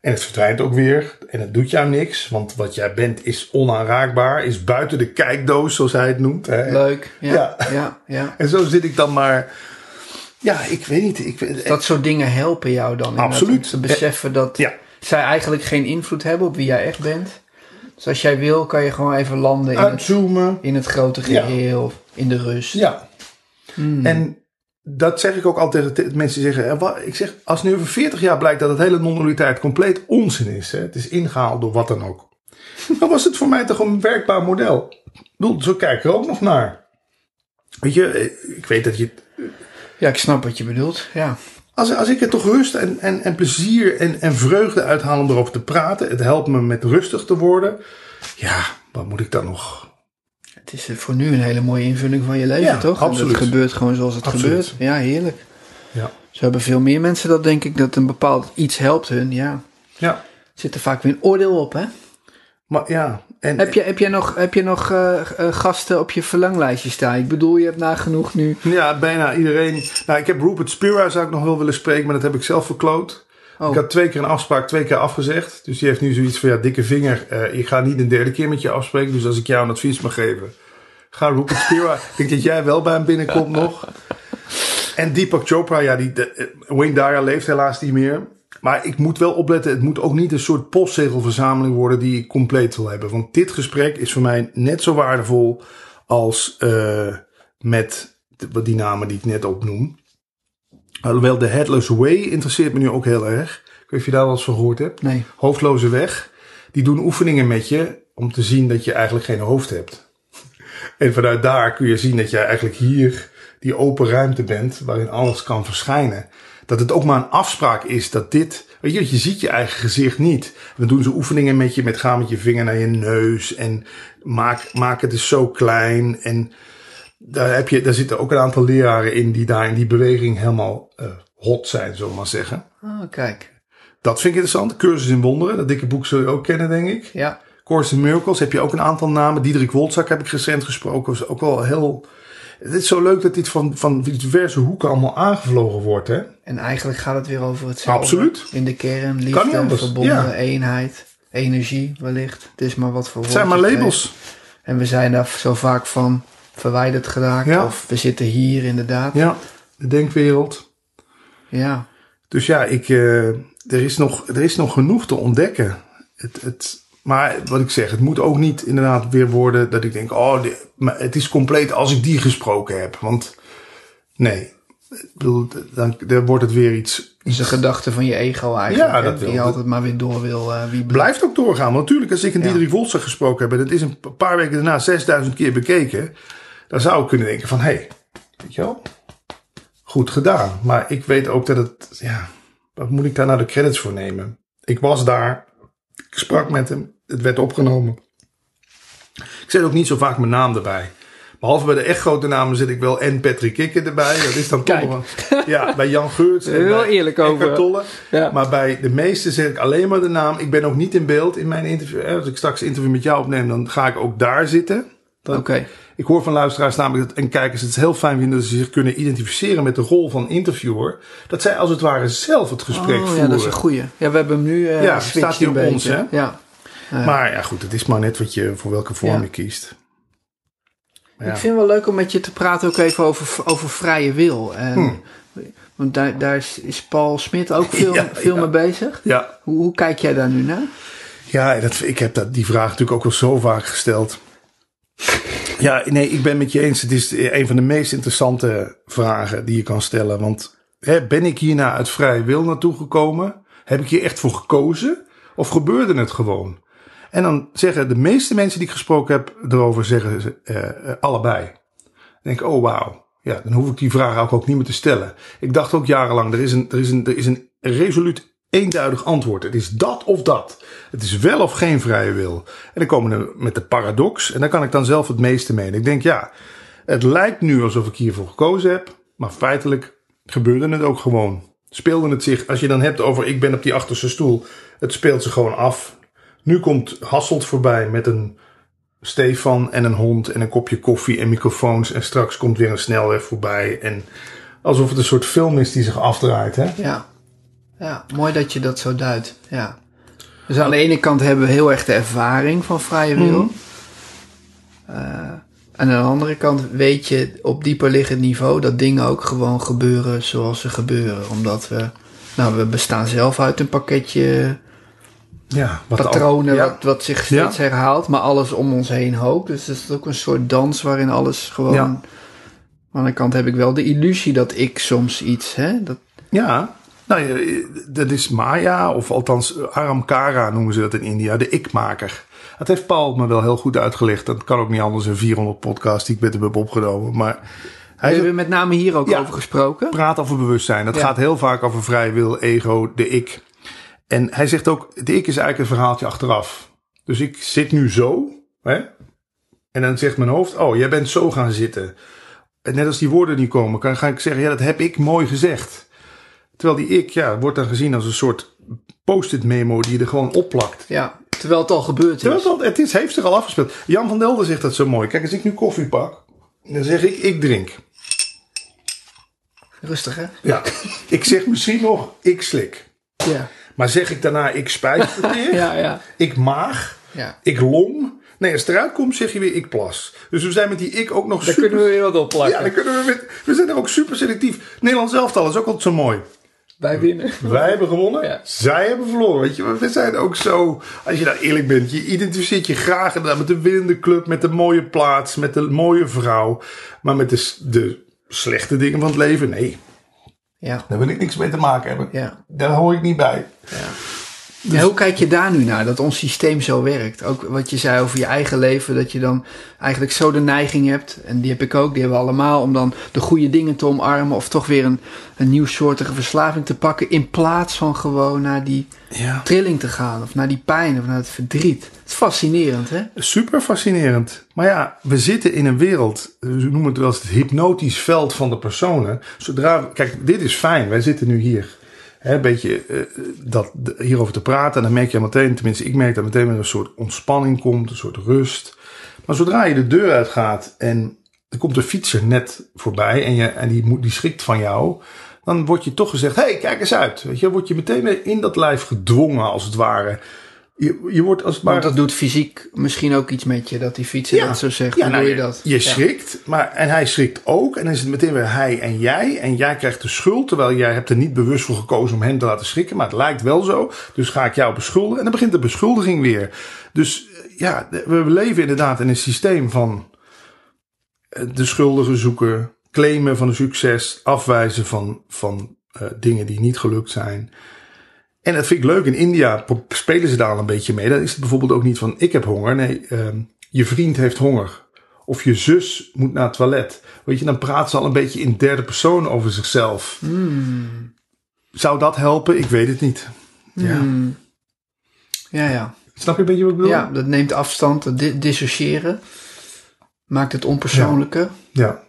En het verdwijnt ook weer. En het doet jou niks. Want wat jij bent is onaanraakbaar. Is buiten de kijkdoos, zoals hij het noemt. Hè. Leuk. Ja, Ja. ja. ja, En zo zit ik dan maar. Ja, ik weet niet. Ik, Dat soort dingen helpen jou dan. Absoluut. Om te beseffen dat Ja. zij eigenlijk geen invloed hebben op wie jij echt bent. Dus als jij wil, kan je gewoon even landen in het, in het grote Ja. geheel. In de rust. Ja. Hmm. En dat zeg ik ook altijd tegen mensen die zeggen. eh, wat- Ik zeg, als nu over 40 jaar blijkt dat het hele non-dualiteit compleet onzin is. Hè, het is ingehaald door wat dan ook. Dan was het voor mij toch een werkbaar model. Bedoel, zo kijk ik er ook nog naar. Weet je, eh, ik weet dat je Ja, ik snap wat je bedoelt. Ja. als, als ik er toch rust en, en, en plezier en, en vreugde uithaal om erover te praten. Het helpt me met rustig te worden. Ja, wat moet ik dan nog? Het is voor nu een hele mooie invulling van je leven, Ja, toch? Absoluut. Het gebeurt gewoon zoals het Absoluut. gebeurt. Ja, heerlijk. Ja. Zo hebben veel meer mensen dat, denk ik, dat een bepaald iets helpt hun. Ja, Ja, zit er vaak weer een oordeel op, hè? maar ja. En, Heb je, heb je nog, heb je nog eh, eh, gasten op je verlanglijstje staan? Ik bedoel, je hebt nagenoeg nu... Ja, bijna iedereen. Nou, ik heb Rupert Spira zou ik nog wel willen spreken, maar dat heb ik zelf verkloot. Oh. Ik had twee keer een afspraak, twee keer afgezegd. Dus die heeft nu zoiets van, ja, dikke vinger. eh, ik ga niet een derde keer met je afspreken. Dus als ik jou een advies mag geven, ga Rupert Spira. ik denk dat jij wel bij hem binnenkomt nog. En Deepak Chopra, ja, die, de, eh, Wayne Dyer leeft helaas niet meer. Maar ik moet wel opletten, het moet ook niet een soort postzegelverzameling worden die ik compleet wil hebben. Want dit gesprek is voor mij net zo waardevol als eh, met de- die namen die ik net opnoem. Alhoewel de Headless Way interesseert me nu ook heel erg. Ik weet niet of je daar wel eens van gehoord hebt. Nee. Hoofdloze weg. Die doen oefeningen met je om te zien dat je eigenlijk geen hoofd hebt. En vanuit daar kun je zien dat jij eigenlijk hier die open ruimte bent waarin alles kan verschijnen. Dat het ook maar een afspraak is dat dit. Weet je, je ziet je eigen gezicht niet. Dan doen ze oefeningen met je, met gaan met je vinger naar je neus en maak, maak het dus zo klein. En daar, heb je, daar zitten ook een aantal leraren in die daar in die beweging helemaal eh, hot zijn, zullen we maar zeggen. Oh, kijk. Dat vind ik interessant. Cursus in Wonderen, dat dikke boek zul je ook kennen, denk ik. Ja. Course in Miracles heb je ook een aantal namen. Diederik Wolzak heb ik recent gesproken. is ook wel heel... Het is zo leuk dat dit van, van diverse hoeken allemaal aangevlogen wordt, hè? En eigenlijk gaat het weer over hetzelfde. Absoluut. In de kern, liefde, verbonden, ja. eenheid, energie wellicht. Het is maar wat voor Het zijn maar labels. heeft. En we zijn daar zo vaak van verwijderd geraakt. Ja. Of we zitten hier inderdaad. Ja, de denkwereld. Ja. Dus ja, ik, eh, er, is nog, er is nog genoeg te ontdekken. Het, het, maar wat ik zeg, het moet ook niet inderdaad weer worden dat ik denk, oh, maar het is compleet als ik die gesproken heb. Want nee, ik bedoel, dan, dan wordt het weer iets, Dat is de gedachte van je ego eigenlijk. Ja, dat die wil- altijd maar weer door wil. eh, wie blijft ook doorgaan. Want natuurlijk, als ik een Ja. Diederik Wolster gesproken heb en het is een paar weken daarna 6000 keer bekeken, dan zou ik kunnen denken van, hé, hey, weet je wel, goed gedaan. Maar ik weet ook dat het, ja, wat moet ik daar nou de credits voor nemen? Ik was daar, ik sprak met hem, het werd opgenomen. Ik zet ook niet zo vaak mijn naam erbij. Behalve bij de echt grote namen zit ik wel en Patrick Kikker erbij. Dat is dan toch Kijk. een- Ja, bij Jan Geurts. en Heel eerlijk over. Tolle. Ja. Maar bij de meeste zet ik alleen maar de naam. Ik ben ook niet in beeld in mijn interview. Als ik straks een interview met jou opneem, dan ga ik ook daar zitten. Oké. Ik hoor van luisteraars namelijk dat, en kijkers het heel fijn vinden dat ze zich kunnen identificeren met de rol van interviewer. Dat zij als het ware zelf het gesprek Oh, voeren. ja, dat is een goeie. Ja, we hebben hem nu eh Ja, staat hier op ons, hè? Ja. Maar ja, goed, het is maar net wat je, voor welke vorm Ja. je kiest. Maar Ik Ja. vind het wel leuk om met je te praten ook even over, over vrije wil. En, Hmm. Want daar, daar is, is Paul Smit ook veel, Ja, veel ja. mee bezig. Ja, Hoe, hoe kijk jij daar nu naar? Ja, dat, ik heb dat, die vraag natuurlijk ook al zo vaak gesteld. Ja, nee, ik ben met je eens. Het is een van de meest interessante vragen die je kan stellen. Want hè, ben ik hierna uit vrije wil naartoe gekomen? Heb ik hier echt voor gekozen? Of gebeurde het gewoon? En dan zeggen de meeste mensen die ik gesproken heb erover, zeggen ze eh, eh, allebei. Denk oh wauw. Ja, dan hoef ik die vraag ook, ook niet meer te stellen. Ik dacht ook jarenlang, er is een, er is een, er is een resoluut eenduidig antwoord. Het is dat of dat. Het is wel of geen vrije wil. En dan komen we met de paradox. En daar kan ik dan zelf het meeste mee. En ik denk, ja, het lijkt nu alsof ik hiervoor gekozen heb. Maar feitelijk gebeurde het ook gewoon. Speelde het zich, als je dan hebt over ik ben op die achterste stoel. Het speelt zich gewoon af. Nu komt Hasselt voorbij met een Stefan en een hond en een kopje koffie en microfoons. En straks komt weer een snelweg voorbij. En alsof het een soort film is die zich afdraait. Hè? Ja. Ja, mooi dat je dat zo duidt. Ja. Dus aan de ene kant hebben we heel erg de ervaring van vrije wil. Mhm. Eh, en aan de andere kant weet je op dieper liggend niveau dat dingen ook gewoon gebeuren zoals ze gebeuren. Omdat we, nou, we bestaan zelf uit een pakketje Ja, wat al- patronen ja. wat, wat zich steeds Ja. herhaalt, maar alles om ons heen ook. Dus het is ook een soort dans waarin alles gewoon. Ja. Aan de andere kant heb ik wel de illusie dat ik soms iets, hè, dat, Ja, nou, ja, dat is Maya, of althans Aramkara noemen ze dat in India, de ikmaker. Dat heeft Paul me wel heel goed uitgelegd. Dat kan ook niet anders in 400 podcasts die ik met hem heb opgenomen. Maar We zegt- hebben met name hier ook Ja. over gesproken. praat over bewustzijn. Dat Ja. gaat heel vaak over vrij wil, ego, de ik. En hij zegt ook, de ik is eigenlijk een verhaaltje achteraf. Dus ik zit nu zo, hè? en dan zegt mijn hoofd, oh, jij bent zo gaan zitten. En net als die woorden niet komen, kan, ga ik zeggen, ja, dat heb ik mooi gezegd. Terwijl die ik, ja, wordt dan gezien als een soort post-it memo die je er gewoon opplakt. Ja, terwijl het al gebeurd Terwijl is. het, al, het is, heeft zich al afgespeeld. Jan van Delden zegt dat zo mooi. Kijk, als ik nu koffie pak, dan zeg ik, ik drink. Rustig, hè? Ja, ik zeg misschien nog, ik slik. Ja, Maar zeg ik daarna, ik weer, ja, ja. ik maag, ja. ik long. Nee, als het eruit komt, zeg je weer, ik plas. Dus we zijn met die ik ook nog Daar super... kunnen we weer wat opplakken. Ja, dan kunnen we, we zijn er ook super selectief. Nederlands elftal is ook altijd zo mooi. Wij winnen. Wij hebben gewonnen, Ja. zij hebben verloren. Weet je, we zijn ook zo, als je daar eerlijk bent, je identificeert je graag inderdaad met de winnende club, met de mooie plaats, met de mooie vrouw. Maar met de, de slechte dingen van het leven, nee, Ja, daar wil ik niks mee te maken hebben. ja. Daar hoor ik niet bij. Ja, hoe kijk je daar nu naar, dat ons systeem zo werkt? Ook wat je zei over je eigen leven, dat je dan eigenlijk zo de neiging hebt, en die heb ik ook, die hebben we allemaal, om dan de goede dingen te omarmen of toch weer een, een nieuwsoortige verslaving te pakken, in plaats van gewoon naar die Ja. trilling te gaan, of naar die pijn, of naar het verdriet. Het is fascinerend, hè? Super fascinerend. Maar ja, we zitten in een wereld, we noemen het wel eens het hypnotisch veld van de personen. Zodra, we- kijk, dit is fijn, wij zitten nu hier. Hè, een beetje eh, dat, hierover te praten. En dan merk je meteen, tenminste ik merk dat meteen met een soort ontspanning komt, een soort rust. Maar zodra je de deur uitgaat en er komt een fietser net voorbij en, je, en die, moet, die schrikt van jou. Dan wordt je toch gezegd, hé, hey, kijk eens uit. Weet je, word je meteen weer in dat lijf gedwongen, als het ware. Je, je wordt als het Want ware dat doet fysiek misschien ook iets met je, dat die fietser dat zo zegt. Hoe nou, doe je dat? Je Ja. schrikt, maar, en hij schrikt ook. En dan is het meteen weer hij en jij. En jij krijgt de schuld, terwijl jij hebt er niet bewust voor gekozen om hem te laten schrikken. Maar het lijkt wel zo. Dus ga ik jou beschuldigen. En dan begint de beschuldiging weer. Dus eh, ja, we leven inderdaad in een systeem van eh, de schuldigen zoeken, claimen van een succes, afwijzen van, van eh, dingen die niet gelukt zijn. En dat vind ik leuk. In India spelen ze daar al een beetje mee. Dan is het bijvoorbeeld ook niet van ik heb honger. Nee, ehm, je vriend heeft honger. Of je zus moet naar het toilet. Weet je, dan praten ze al een beetje in derde persoon over zichzelf. Zou dat helpen? Ik weet het niet. Ja. Hmm. Ja, ja. Snap je een beetje wat ik bedoel? Ja, dat neemt afstand, dat di- dissociëren. Maakt het onpersoonlijke. Ja.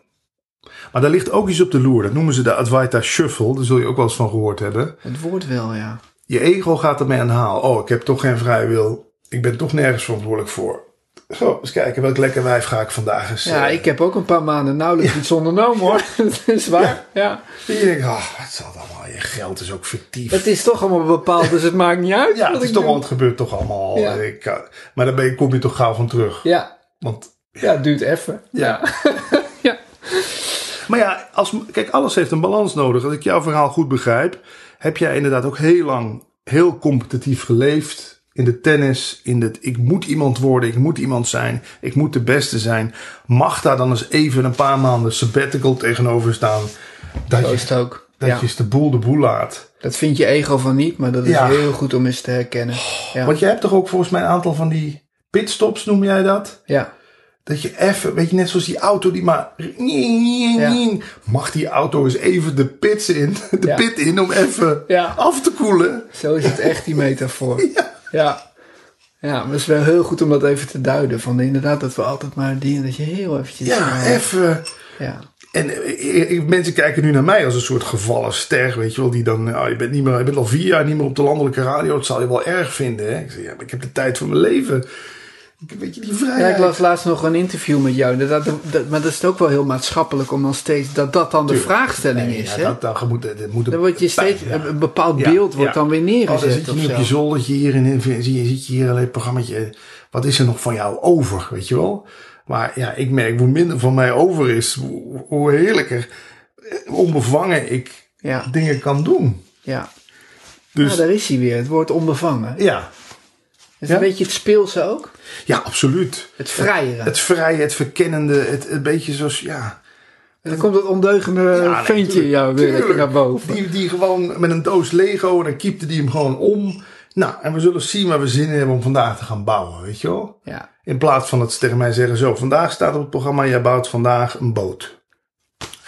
Maar daar ligt ook iets op de loer. Dat noemen ze de Advaita Shuffle. Daar zul je ook wel eens van gehoord hebben. Het woord wel, ja. Je ego gaat ermee aan de haal. Oh, ik heb toch geen vrije wil. Ik ben toch nergens verantwoordelijk voor. Zo, eens kijken welk lekker wijf ga ik vandaag eens. Ja, eh, ik heb ook een paar maanden nauwelijks iets ondernomen hoor. dat is waar. Ja. Je denkt, oh, wat zal dat allemaal? Je geld is ook fictief. Het is toch allemaal bepaald, dus het maakt niet uit. ja, het is toch doe. al, het gebeurt toch allemaal. Ja. Ik, kan- maar dan ben je, kom je toch gauw van terug. Ja, Want, ja, het duurt even. Ja. ja. maar ja, als, kijk, alles heeft een balans nodig. Als ik jouw verhaal goed begrijp, heb jij inderdaad ook heel lang heel competitief geleefd. In de tennis, in het ik moet iemand worden, ik moet iemand zijn, ik moet de beste zijn. Mag daar dan eens even een paar maanden sabbatical tegenover staan? Dat Zo is het ook. dat Ja. je eens de boel de boel laat. Dat vind je ego van niet, maar dat is Ja. heel goed om eens te herkennen. Ja. Want je hebt toch ook volgens mij een aantal van die pitstops, noem jij dat? ja. Dat je even, weet je, net zoals die auto die maar. Mag die auto eens even de pits in, de Ja. pit in om even Ja. af te koelen? Zo is het echt, die metafoor. Ja. Ja. Ja, maar het is wel heel goed om dat even te duiden. Van inderdaad, dat we altijd maar dingen, dat je heel eventjes... Ja, eh, even. Ja. En eh, eh, mensen kijken nu naar mij als een soort gevallen ster, weet je wel. Die dan, oh, je, bent niet meer, je bent al vier jaar niet meer op de landelijke radio. Dat zal je wel erg vinden, hè? Ik zeg, ja, maar ik heb de tijd van mijn leven. Ik, weet je, die Ja, vrijheid. ik las laatst nog een interview met jou. Dat, dat, dat- maar dat is ook wel heel maatschappelijk om dan steeds... Dat dat dan de vraagstelling Nee, is, ja, hè? dat, dat moet, dat moet Dan word je steeds... Ja. Een bepaald Ja, beeld wordt ja. dan weer Oh, dan neergezet zit je nu op je zoldertje hier en zie je, zit je hier alleen een programmaatje. Wat is er nog van jou over, weet je wel? Maar ja, ik merk hoe minder van mij over is, hoe, hoe heerlijker, eh, onbevangen ik Ja, dingen kan doen. ja. Dus ja, daar is hij weer. Het woord onbevangen. ja, Is Ja. een beetje het speelse ook? ja, absoluut. Het vrijere. Het vrije, het verkennende, het een beetje zoals, ja. En dan komt dat ondeugende Ja, ventje tuurlijk, jou weer naar boven. Die, die gewoon met een doos Lego en dan kiepte die hem gewoon om. Nou, en we zullen zien waar we zin in hebben om vandaag te gaan bouwen, weet je wel? Ja. In plaats van dat ze tegen mij zeggen: Zo, vandaag staat op het programma: jij bouwt vandaag een boot.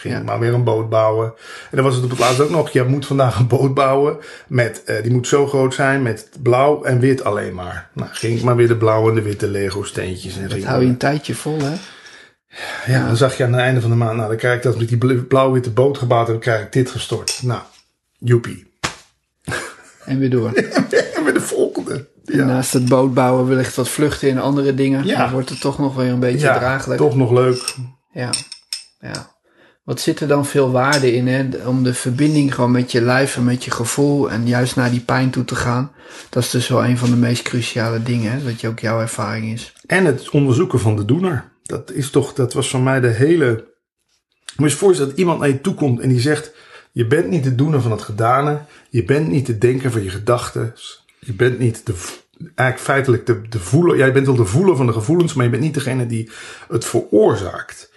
Ging Ja. ik maar weer een boot bouwen. En dan was het op het laatst ook nog, je moet vandaag een boot bouwen. Met, eh, die moet zo groot zijn met blauw en wit alleen maar. Nou, ging ik maar weer de blauwe en de witte Lego steentjes. En Dat hou je een tijdje vol, hè? ja, dan zag je aan het einde van de maand, nou dan krijg ik dat met die bl- blauw-witte boot gebouwd en dan krijg ik dit gestort. Nou, joepie. En weer door. En weer de volgende. Ja, Naast het bootbouwen wellicht wat vluchten in andere dingen. Ja. Dan wordt het toch nog weer een beetje ja draaglijk. toch nog leuk. Ja. ja. Wat zit er dan veel waarde in, hè? Om de verbinding gewoon met je lijf en met je gevoel en juist naar die pijn toe te gaan. Dat is dus wel een van de meest cruciale dingen, hè? Dat je ook jouw ervaring is. En het onderzoeken van de doener. Dat is toch, dat was voor mij de hele. Moet je voorstellen dat iemand naar je toe komt en die zegt: Je bent niet de doener van het gedane. Je bent niet de denker van je gedachten. Je bent niet de. Eigenlijk feitelijk de, de voeler. Jij bent wel de voeler van de gevoelens, maar je bent niet degene die het veroorzaakt.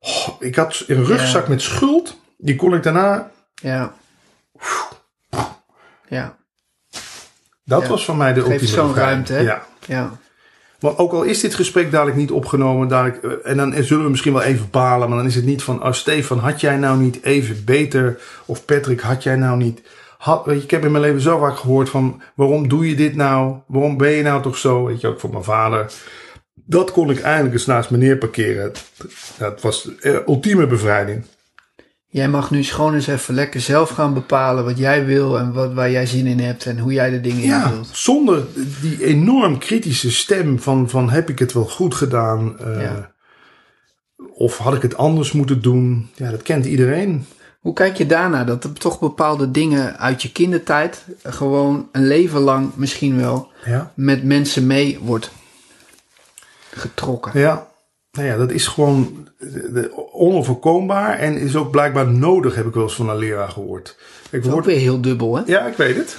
Oh, ik had een rugzak met schuld. Die kon ik daarna. Ja. Ja. Dat was voor mij de Geeft ultieme zo'n ruimte, hè? Ja. Ja. Want ook al is dit gesprek dadelijk niet opgenomen, dadelijk, eh, en dan zullen we misschien wel even bepalen, maar dan is het niet van, oh Stefan, had jij nou niet even beter? Of Patrick, had jij nou niet? Had, weet je, ik heb in mijn leven zo vaak gehoord van, waarom doe je dit nou? Waarom ben je nou toch zo? Weet je, ook voor mijn vader. Dat kon ik eindelijk eens naast me neerparkeren. Dat was de eh, ultieme bevrijding. Jij mag nu gewoon eens even lekker zelf gaan bepalen wat jij wil en wat, waar jij zin in hebt en hoe jij de dingen Ja, invult. zonder die enorm kritische stem van, van heb ik het wel goed gedaan? Eh, Ja. Of had ik het anders moeten doen? Ja, dat kent iedereen. Hoe kijk je daarna dat er toch bepaalde dingen uit je kindertijd gewoon een leven lang misschien wel Ja. met mensen mee wordt getrokken? Ja, nou ja, dat is gewoon de- onoverkombaar en is ook blijkbaar nodig, heb ik wel eens van een leraar gehoord. Ik ook word, weer heel dubbel, hè? ja, ik weet het.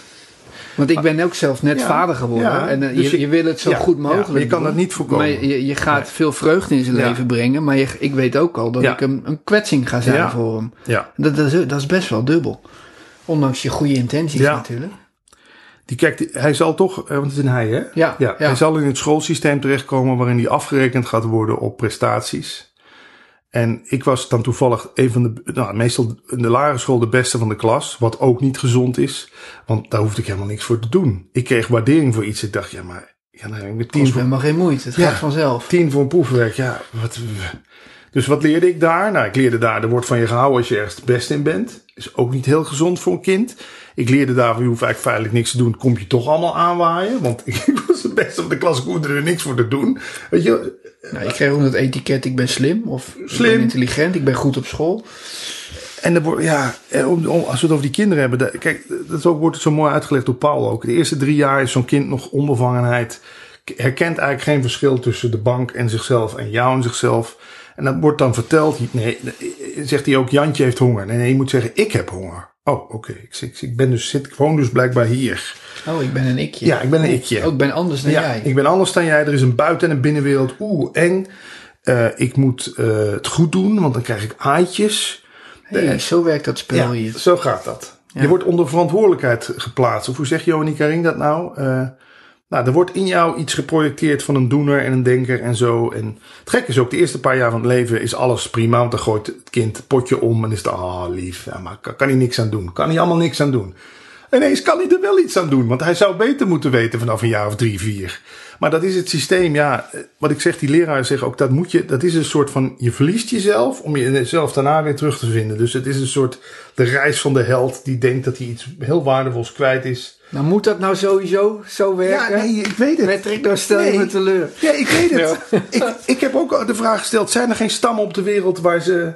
Want ik ben ook zelf net Ja, vader geworden. ja, en eh, dus je, je- wil het zo ja, goed mogelijk maar je kan dat niet voorkomen. Maar je, je gaat veel vreugde in zijn leven brengen. Maar je, ik weet ook al dat ik een, een kwetsing ga zijn voor hem. Ja, Dat, dat, is, dat is best wel dubbel. Ondanks je goede intenties Ja. natuurlijk. Die kijkt, hij zal toch, eh, want het is een hij, hè? Ja, ja. Hij zal in het schoolsysteem terechtkomen waarin hij afgerekend gaat worden op prestaties. En ik was dan toevallig een van de, nou, meestal in de lagere school de beste van de klas. Wat ook niet gezond is, want daar hoefde ik helemaal niks voor te doen. Ik kreeg waardering voor iets. Ik dacht, ja, maar ja, nou, ik ben tien voor, helemaal geen moeite. Het Ja. gaat vanzelf. tien voor een proefwerk. Ja, wat, dus wat leerde ik daar? Nou, ik leerde daar, er wordt van je gehouden als je ergens het beste in bent. Is ook niet heel gezond voor een kind. Ik leerde daar, je hoeft eigenlijk feitelijk niks te doen. Kom je toch allemaal aanwaaien? Want ik was het beste van de klas, ik hoefde er niks voor te doen. Weet je, Nou, ik kreeg ook het etiket, ik ben slim. Of ik Slim. ben intelligent, ik ben goed op school. En dan wordt, ja, om, om- als we het over die kinderen hebben. kijk, dat ook, wordt het zo mooi uitgelegd door Paul ook. De eerste drie jaar is zo'n kind nog onbevangenheid. Herkent eigenlijk geen verschil tussen de bank en zichzelf en jou en zichzelf. En dat wordt dan verteld. Nee, zegt hij ook, Jantje heeft honger. Nee, nee, je moet zeggen, ik heb honger. Oh, oké. Ik, ik, ik ben dus, zit, ik woon dus blijkbaar hier. Oh, ik ben een ikje. Ja, ik ben een ikje. Oh, ik ben anders dan Ja, jij. ik ben anders dan jij. Er is een buiten- en een binnenwereld. Oeh, eng. Eh, ik moet eh, het goed doen, want dan krijg ik aaitjes. Hey, zo werkt dat spel Ja, hier. zo gaat dat. Ja. Je wordt onder verantwoordelijkheid geplaatst. Of hoe zegt Johan Karing dat nou? Nou, er wordt in jou iets geprojecteerd van een doener en een denker en zo. En het gekke is ook, de eerste paar jaar van het leven is alles prima. Want dan gooit het kind het potje om en is het, ah lief. Ja, maar kan, hij niks aan doen. Kan hij allemaal niks aan doen. Ineens kan hij er wel iets aan doen. Want hij zou beter moeten weten vanaf een jaar of drie, vier. Maar dat is het systeem, ja. Wat ik zeg, die leraren zeggen ook, dat moet je, dat is een soort van, je verliest jezelf om jezelf daarna weer terug te vinden. Dus het is een soort, de reis van de held die denkt dat hij iets heel waardevols kwijt is. Nou, moet dat nou sowieso zo werken? ik weet het. Patrick, nou stel je Nee. me teleur. Ja, ik weet het. Ik, ik heb ook de vraag gesteld, zijn er geen stammen op de wereld waar ze,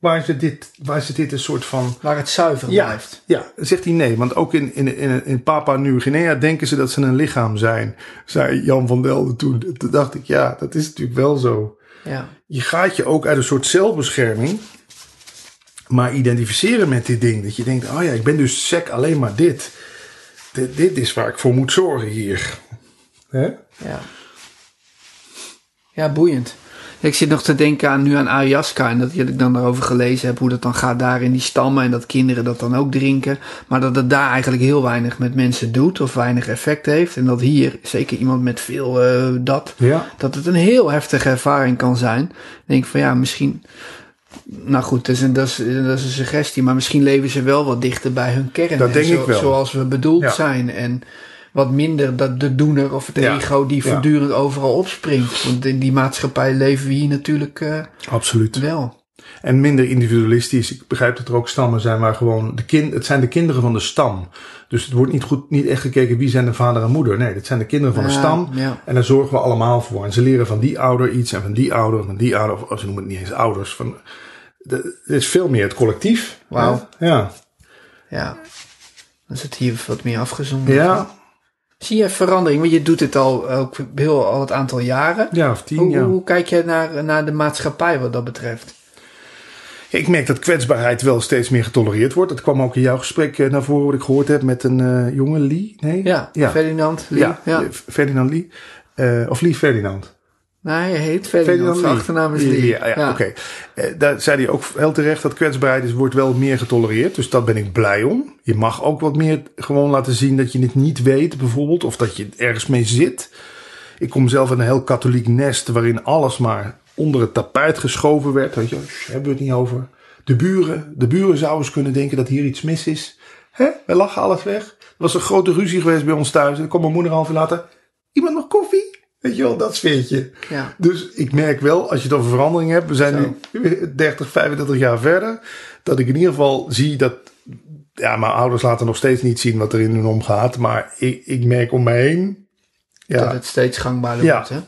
waar ze, dit, waar ze dit een soort van... Waar het zuiver Ja, blijft. ja, dan zegt hij nee. Want ook in, in, in, in Papua Nieuw-Guinea denken ze dat ze een lichaam zijn. Zei Jan van Delden toen. Toen dacht ik, ja, dat is natuurlijk wel zo. Ja. Je gaat je ook uit een soort zelfbescherming. Maar identificeren met dit ding. Dat je denkt, oh ja, ik ben dus sec alleen maar dit. Dit, dit is waar ik voor moet zorgen hier. Hè? Ja. Ja, boeiend. Ik zit nog te denken aan nu aan ayahuasca en dat ik dan daarover gelezen heb hoe dat dan gaat daar in die stammen en dat kinderen dat dan ook drinken. Maar dat het daar eigenlijk heel weinig met mensen doet of weinig effect heeft. En dat hier, zeker iemand met veel eh, dat, Ja. dat het een heel heftige ervaring kan zijn. Ik denk van ja, misschien nou goed, dat is, een, dat, is, dat is een suggestie, maar misschien leven ze wel wat dichter bij hun kern. Dat en denk zo- ik wel. Zoals we bedoeld Ja. zijn. En wat minder dat de doener of het Ja. ego die Ja. voortdurend overal opspringt. Want in die maatschappij leven we hier natuurlijk eh, Absoluut. wel. En minder individualistisch. Ik begrijp dat er ook stammen zijn waar gewoon de kind, het zijn de kinderen van de stam. Dus het wordt niet goed, niet echt gekeken wie zijn de vader en moeder. Nee, dat zijn de kinderen van de Ja, stam. ja. En daar zorgen we allemaal voor. En ze leren van die ouder iets en van die ouder, van die ouder. Of ze noemen het niet eens ouders. Van, het is veel meer het collectief. Wauw. Ja. Ja. Dan is het hier wat meer afgezonderd. Ja. Zie je verandering? Want je doet het al, ook heel, al het aantal jaren. Ja, of tien Hoe, jaar. hoe kijk je naar, naar de maatschappij wat dat betreft? Ik merk dat kwetsbaarheid wel steeds meer getolereerd wordt. Dat kwam ook in jouw gesprek eh, naar voren wat ik gehoord heb met een eh, jonge Lee. Nee? Ja, ja. Ferdinand. Lee, Ja, ja. Ferdinand Lee. Eh, of Lee Ferdinand. Nee, hij heet Ferdinand. Zijn achternaam is Lee. Ja, ja, oké. Eh, Daar zei hij ook heel terecht dat kwetsbaarheid is, wordt wel meer getolereerd. Dus daar ben ik blij om. Je mag ook wat meer gewoon laten zien dat je het niet weet, bijvoorbeeld. Of dat je ergens mee zit. Ik kom zelf in een heel katholiek nest waarin alles maar onder het tapijt geschoven werd. Weet je, hebben we het niet over. De buren, de buren zouden eens kunnen denken dat hier iets mis is. Hè? We lachen alles weg. Er was een grote ruzie geweest bij ons thuis. En dan kwam mijn moeder half uur later. Iemand nog koffie? Weet je wel, dat sfeertje. Ja. Dus ik merk wel, als je het over verandering hebt, we zijn nu 30, 35 jaar verder, dat ik in ieder geval zie dat, ja, mijn ouders laten nog steeds niet zien wat er in hun omgaat, maar ik, ik merk om me heen, Dat ja, het steeds gangbaarder Ja. wordt. Hè?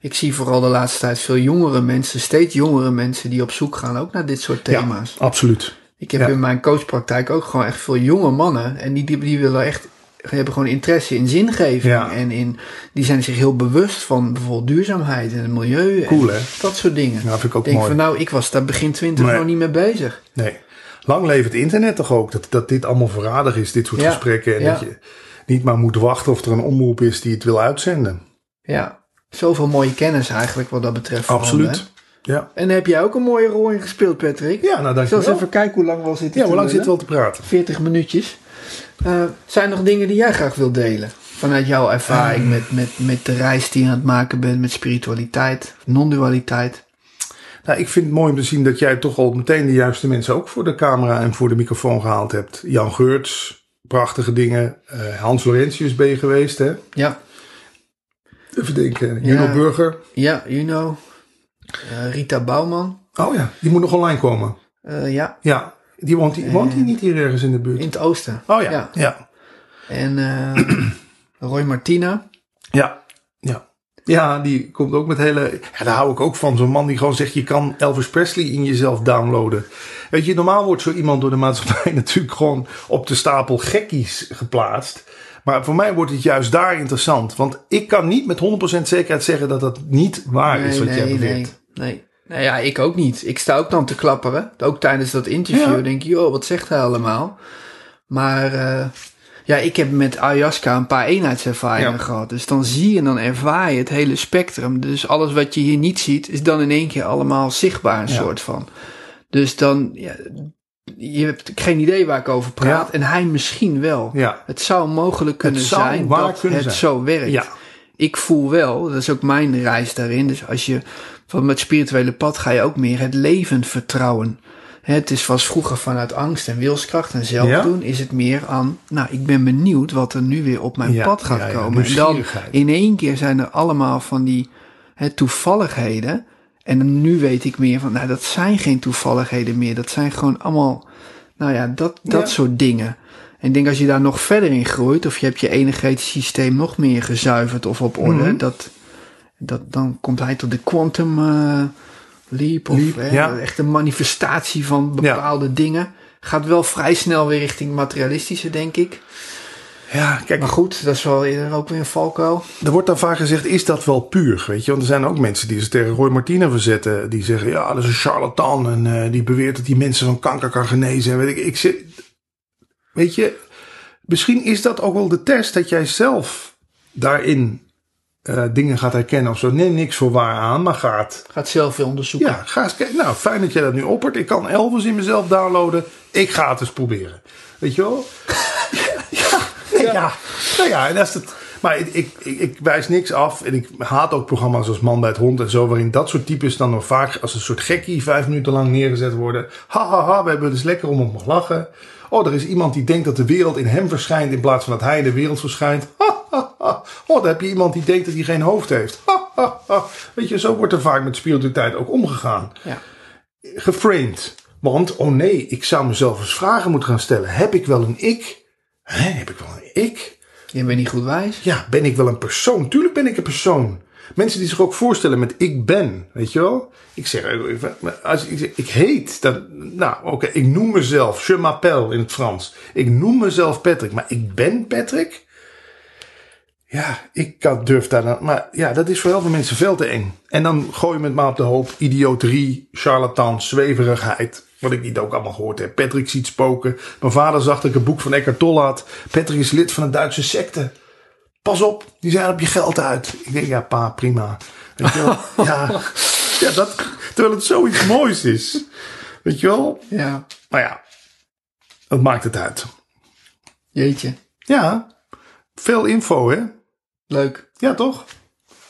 Ik zie vooral de laatste tijd veel jongere mensen, steeds jongere mensen die op zoek gaan ook naar dit soort ja, thema's. absoluut. Ik heb Ja. in mijn coachpraktijk ook gewoon echt veel jonge mannen. En die, die, die willen echt, hebben gewoon interesse in zingeving. Ja. En in, die zijn zich heel bewust van bijvoorbeeld duurzaamheid en het milieu. Cool, en hè? Dat soort dingen. Ja, vind ik ook denk mooi. van nou, ik was daar begin twintig Nee. nog niet mee bezig. Nee. Lang leven het internet toch ook, dat, dat dit allemaal voorradig is, dit soort Ja, gesprekken, en ja. dat je niet maar moet wachten of er een omroep is die het wil uitzenden. Ja, zoveel mooie kennis eigenlijk wat dat betreft. Absoluut. Ja. En daar heb jij ook een mooie rol in gespeeld, Patrick. Ja, nou Ik zal dankjewel. eens even kijken hoe lang we al zitten Ja, hoe lang zit lullen. wel te praten? 40 minuutjes. Eh, zijn er nog dingen die jij graag wilt delen? Vanuit jouw ervaring Eh. met, met, met de reis die je aan het maken bent met spiritualiteit, non-dualiteit. Nou, ik vind het mooi om te zien dat jij toch al meteen de juiste mensen ook voor de camera en voor de microfoon gehaald hebt. Jan Geurts, prachtige dingen. Eh, Hans Laurentius ben je geweest, hè? Ja, Even denken. Juno Ja. Burger. ja, know. Eh, Rita Bouwman. Oh ja, die moet nog online komen. Ja, Ja, die woont, die, woont die niet hier ergens in de buurt? in het oosten. Oh ja, Ja. ja, En eh, Roy Martina. ja, ja. Ja, die komt ook met hele... Ja, daar hou ik ook van. Zo'n man die gewoon zegt, je kan Elvis Presley in jezelf downloaden. Weet je, normaal wordt zo iemand door de maatschappij natuurlijk gewoon op de stapel gekkies geplaatst. Maar voor mij wordt het juist daar interessant. Want ik kan niet met 100% zekerheid zeggen dat dat niet waar is wat jij nee, beweert. nee, nee. Nou ja, ik ook niet. Ik sta ook dan te klapperen. Ook tijdens dat interview Ja. denk je, joh, wat zegt hij allemaal? Maar eh, ja, ik heb met ayahuasca een paar eenheidservaringen Ja. gehad. Dus dan zie je en dan ervaar je het hele spectrum. Dus alles wat je hier niet ziet, is dan in één keer allemaal zichtbaar een Ja. soort van. Dus dan, ja, je hebt geen idee waar ik over praat. En hij misschien wel. Ja, Het zou mogelijk kunnen zou zijn dat kunnen het zijn. zo werkt. Ik voel wel, dat is ook mijn reis daarin. Dus als je van met spirituele pad ga je ook meer het leven vertrouwen. Het is was vroeger vanuit angst en wilskracht en zelf Ja. doen, is het meer aan, nou, ik ben benieuwd wat er nu weer op mijn Ja, pad gaat ja, komen. En dan in één keer zijn er allemaal van die hè, toevalligheden. En nu weet ik meer van, nou, dat zijn geen toevalligheden meer. Dat zijn gewoon allemaal, nou ja, dat, dat soort dingen. En ik denk als je daar nog verder in groeit, of je hebt je energetisch systeem nog meer gezuiverd of op orde, Mhm. dat, dat, dan komt hij tot de quantum eh, leap, of Leap, hè, ja. echt een manifestatie van bepaalde dingen. Gaat wel vrij snel weer richting materialistische, denk ik. ja, kijk, Maar goed, dat is wel eerder ook weer een valkuil. Er wordt dan vaak gezegd, is dat wel puur? Weet je, want er zijn ook mensen die zich tegen Roy Martina verzetten. Die zeggen, ja, dat is een charlatan. En eh, die beweert dat die mensen van kanker kan genezen. En weet ik, ik zit, weet je, misschien is dat ook wel de test dat jij zelf daarin eh, dingen gaat herkennen of zo. Neem niks voor waar aan, maar gaat. Gaat zelf weer onderzoeken. Ja, ga eens kijken. Nou, fijn dat jij dat nu oppert. Ik kan Elvis in mezelf downloaden. Ik ga het eens proberen. Weet je wel? ja, nee, ja. Nou ja, en als het, Maar ik, ik, ik, wijs niks af. En ik haat ook programma's als Man bij het Hond en zo. Waarin dat soort types dan nog vaak als een soort gekkie vijf minuten lang neergezet worden. Ha ha ha, we hebben dus lekker om mag lachen. Oh, er is iemand die denkt dat de wereld in hem verschijnt. In plaats van dat hij in de wereld verschijnt. Ha ha ha. Oh, dan heb je iemand die denkt dat hij geen hoofd heeft. Weet je, zo wordt er vaak met spiritualiteit ook omgegaan. Ja. Geframed. Want, oh nee, ik zou mezelf eens vragen moeten gaan stellen. Heb ik wel een ik? Hè, heb ik wel een ik? Je bent niet goed wijs. Ja, ben ik wel een persoon? Tuurlijk ben ik een persoon. Mensen die zich ook voorstellen met ik ben, weet je wel? Ik zeg, als ik, zeg, ik heet, dan, nou oké, ik noem mezelf, je m'appelle in het Frans. Ik noem mezelf Patrick, maar ik ben Patrick? Ja, ik kan, durf daar dan, maar ja, dat is voor heel veel mensen veel te eng. En dan gooi je met me op de hoop idioterie, charlatan, zweverigheid. Wat ik niet ook allemaal gehoord heb. Patrick ziet spoken. Mijn vader zag dat ik een boek van Eckhart Tolle had. Patrick is lid van een Duitse secte. Pas op, die zijn op je geld uit. Ik denk, ja pa, prima. Weet je wel? ja, ja dat, terwijl het zoiets moois is. Weet je wel? Ja. Maar ja, dat maakt het uit. Jeetje. Ja, veel info hè? Leuk. Ja, toch?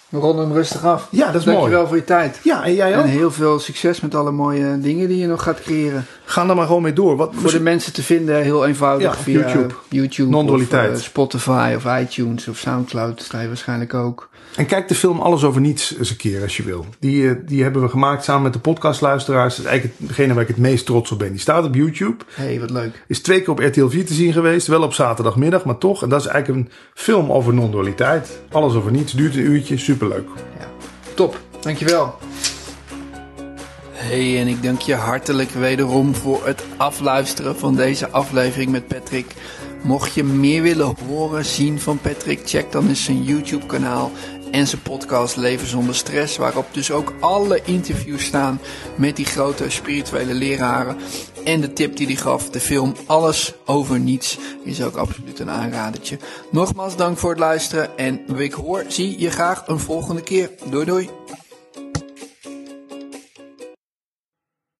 We ronden hem rustig af. Ja, dat is Dankjewel mooi. voor je tijd. Ja, en jij ook? En heel veel succes met alle mooie dingen die je nog gaat creëren. Ga er maar gewoon mee door. Wat, Voor de mensen te vinden heel eenvoudig Ja, via YouTube. YouTube of eh, Spotify of iTunes of Soundcloud sta je waarschijnlijk ook. En kijk de film Alles over Niets eens een keer als je wil. Die, eh, die hebben we gemaakt samen met de podcastluisteraars. Dat is eigenlijk het- degene waar ik het meest trots op ben. Die staat op YouTube. Hé, hey, wat leuk. Is twee keer op RTL 4 te zien geweest. Wel op zaterdagmiddag, maar toch. En dat is eigenlijk een film over non-dualiteit. Alles over niets. Duurt een uurtje. Superleuk. Ja. Top, dankjewel. Hey, en ik dank je hartelijk wederom voor het afluisteren van deze aflevering met Patrick. Mocht je meer willen horen, zien van Patrick, check dan eens zijn YouTube kanaal en zijn podcast Leven zonder stress, waarop dus ook alle interviews staan met die grote spirituele leraren. En de tip die hij gaf, de film Alles over Niets, is ook absoluut een aanradertje. Nogmaals dank voor het luisteren en ik hoor, zie je graag een volgende keer. Doei doei.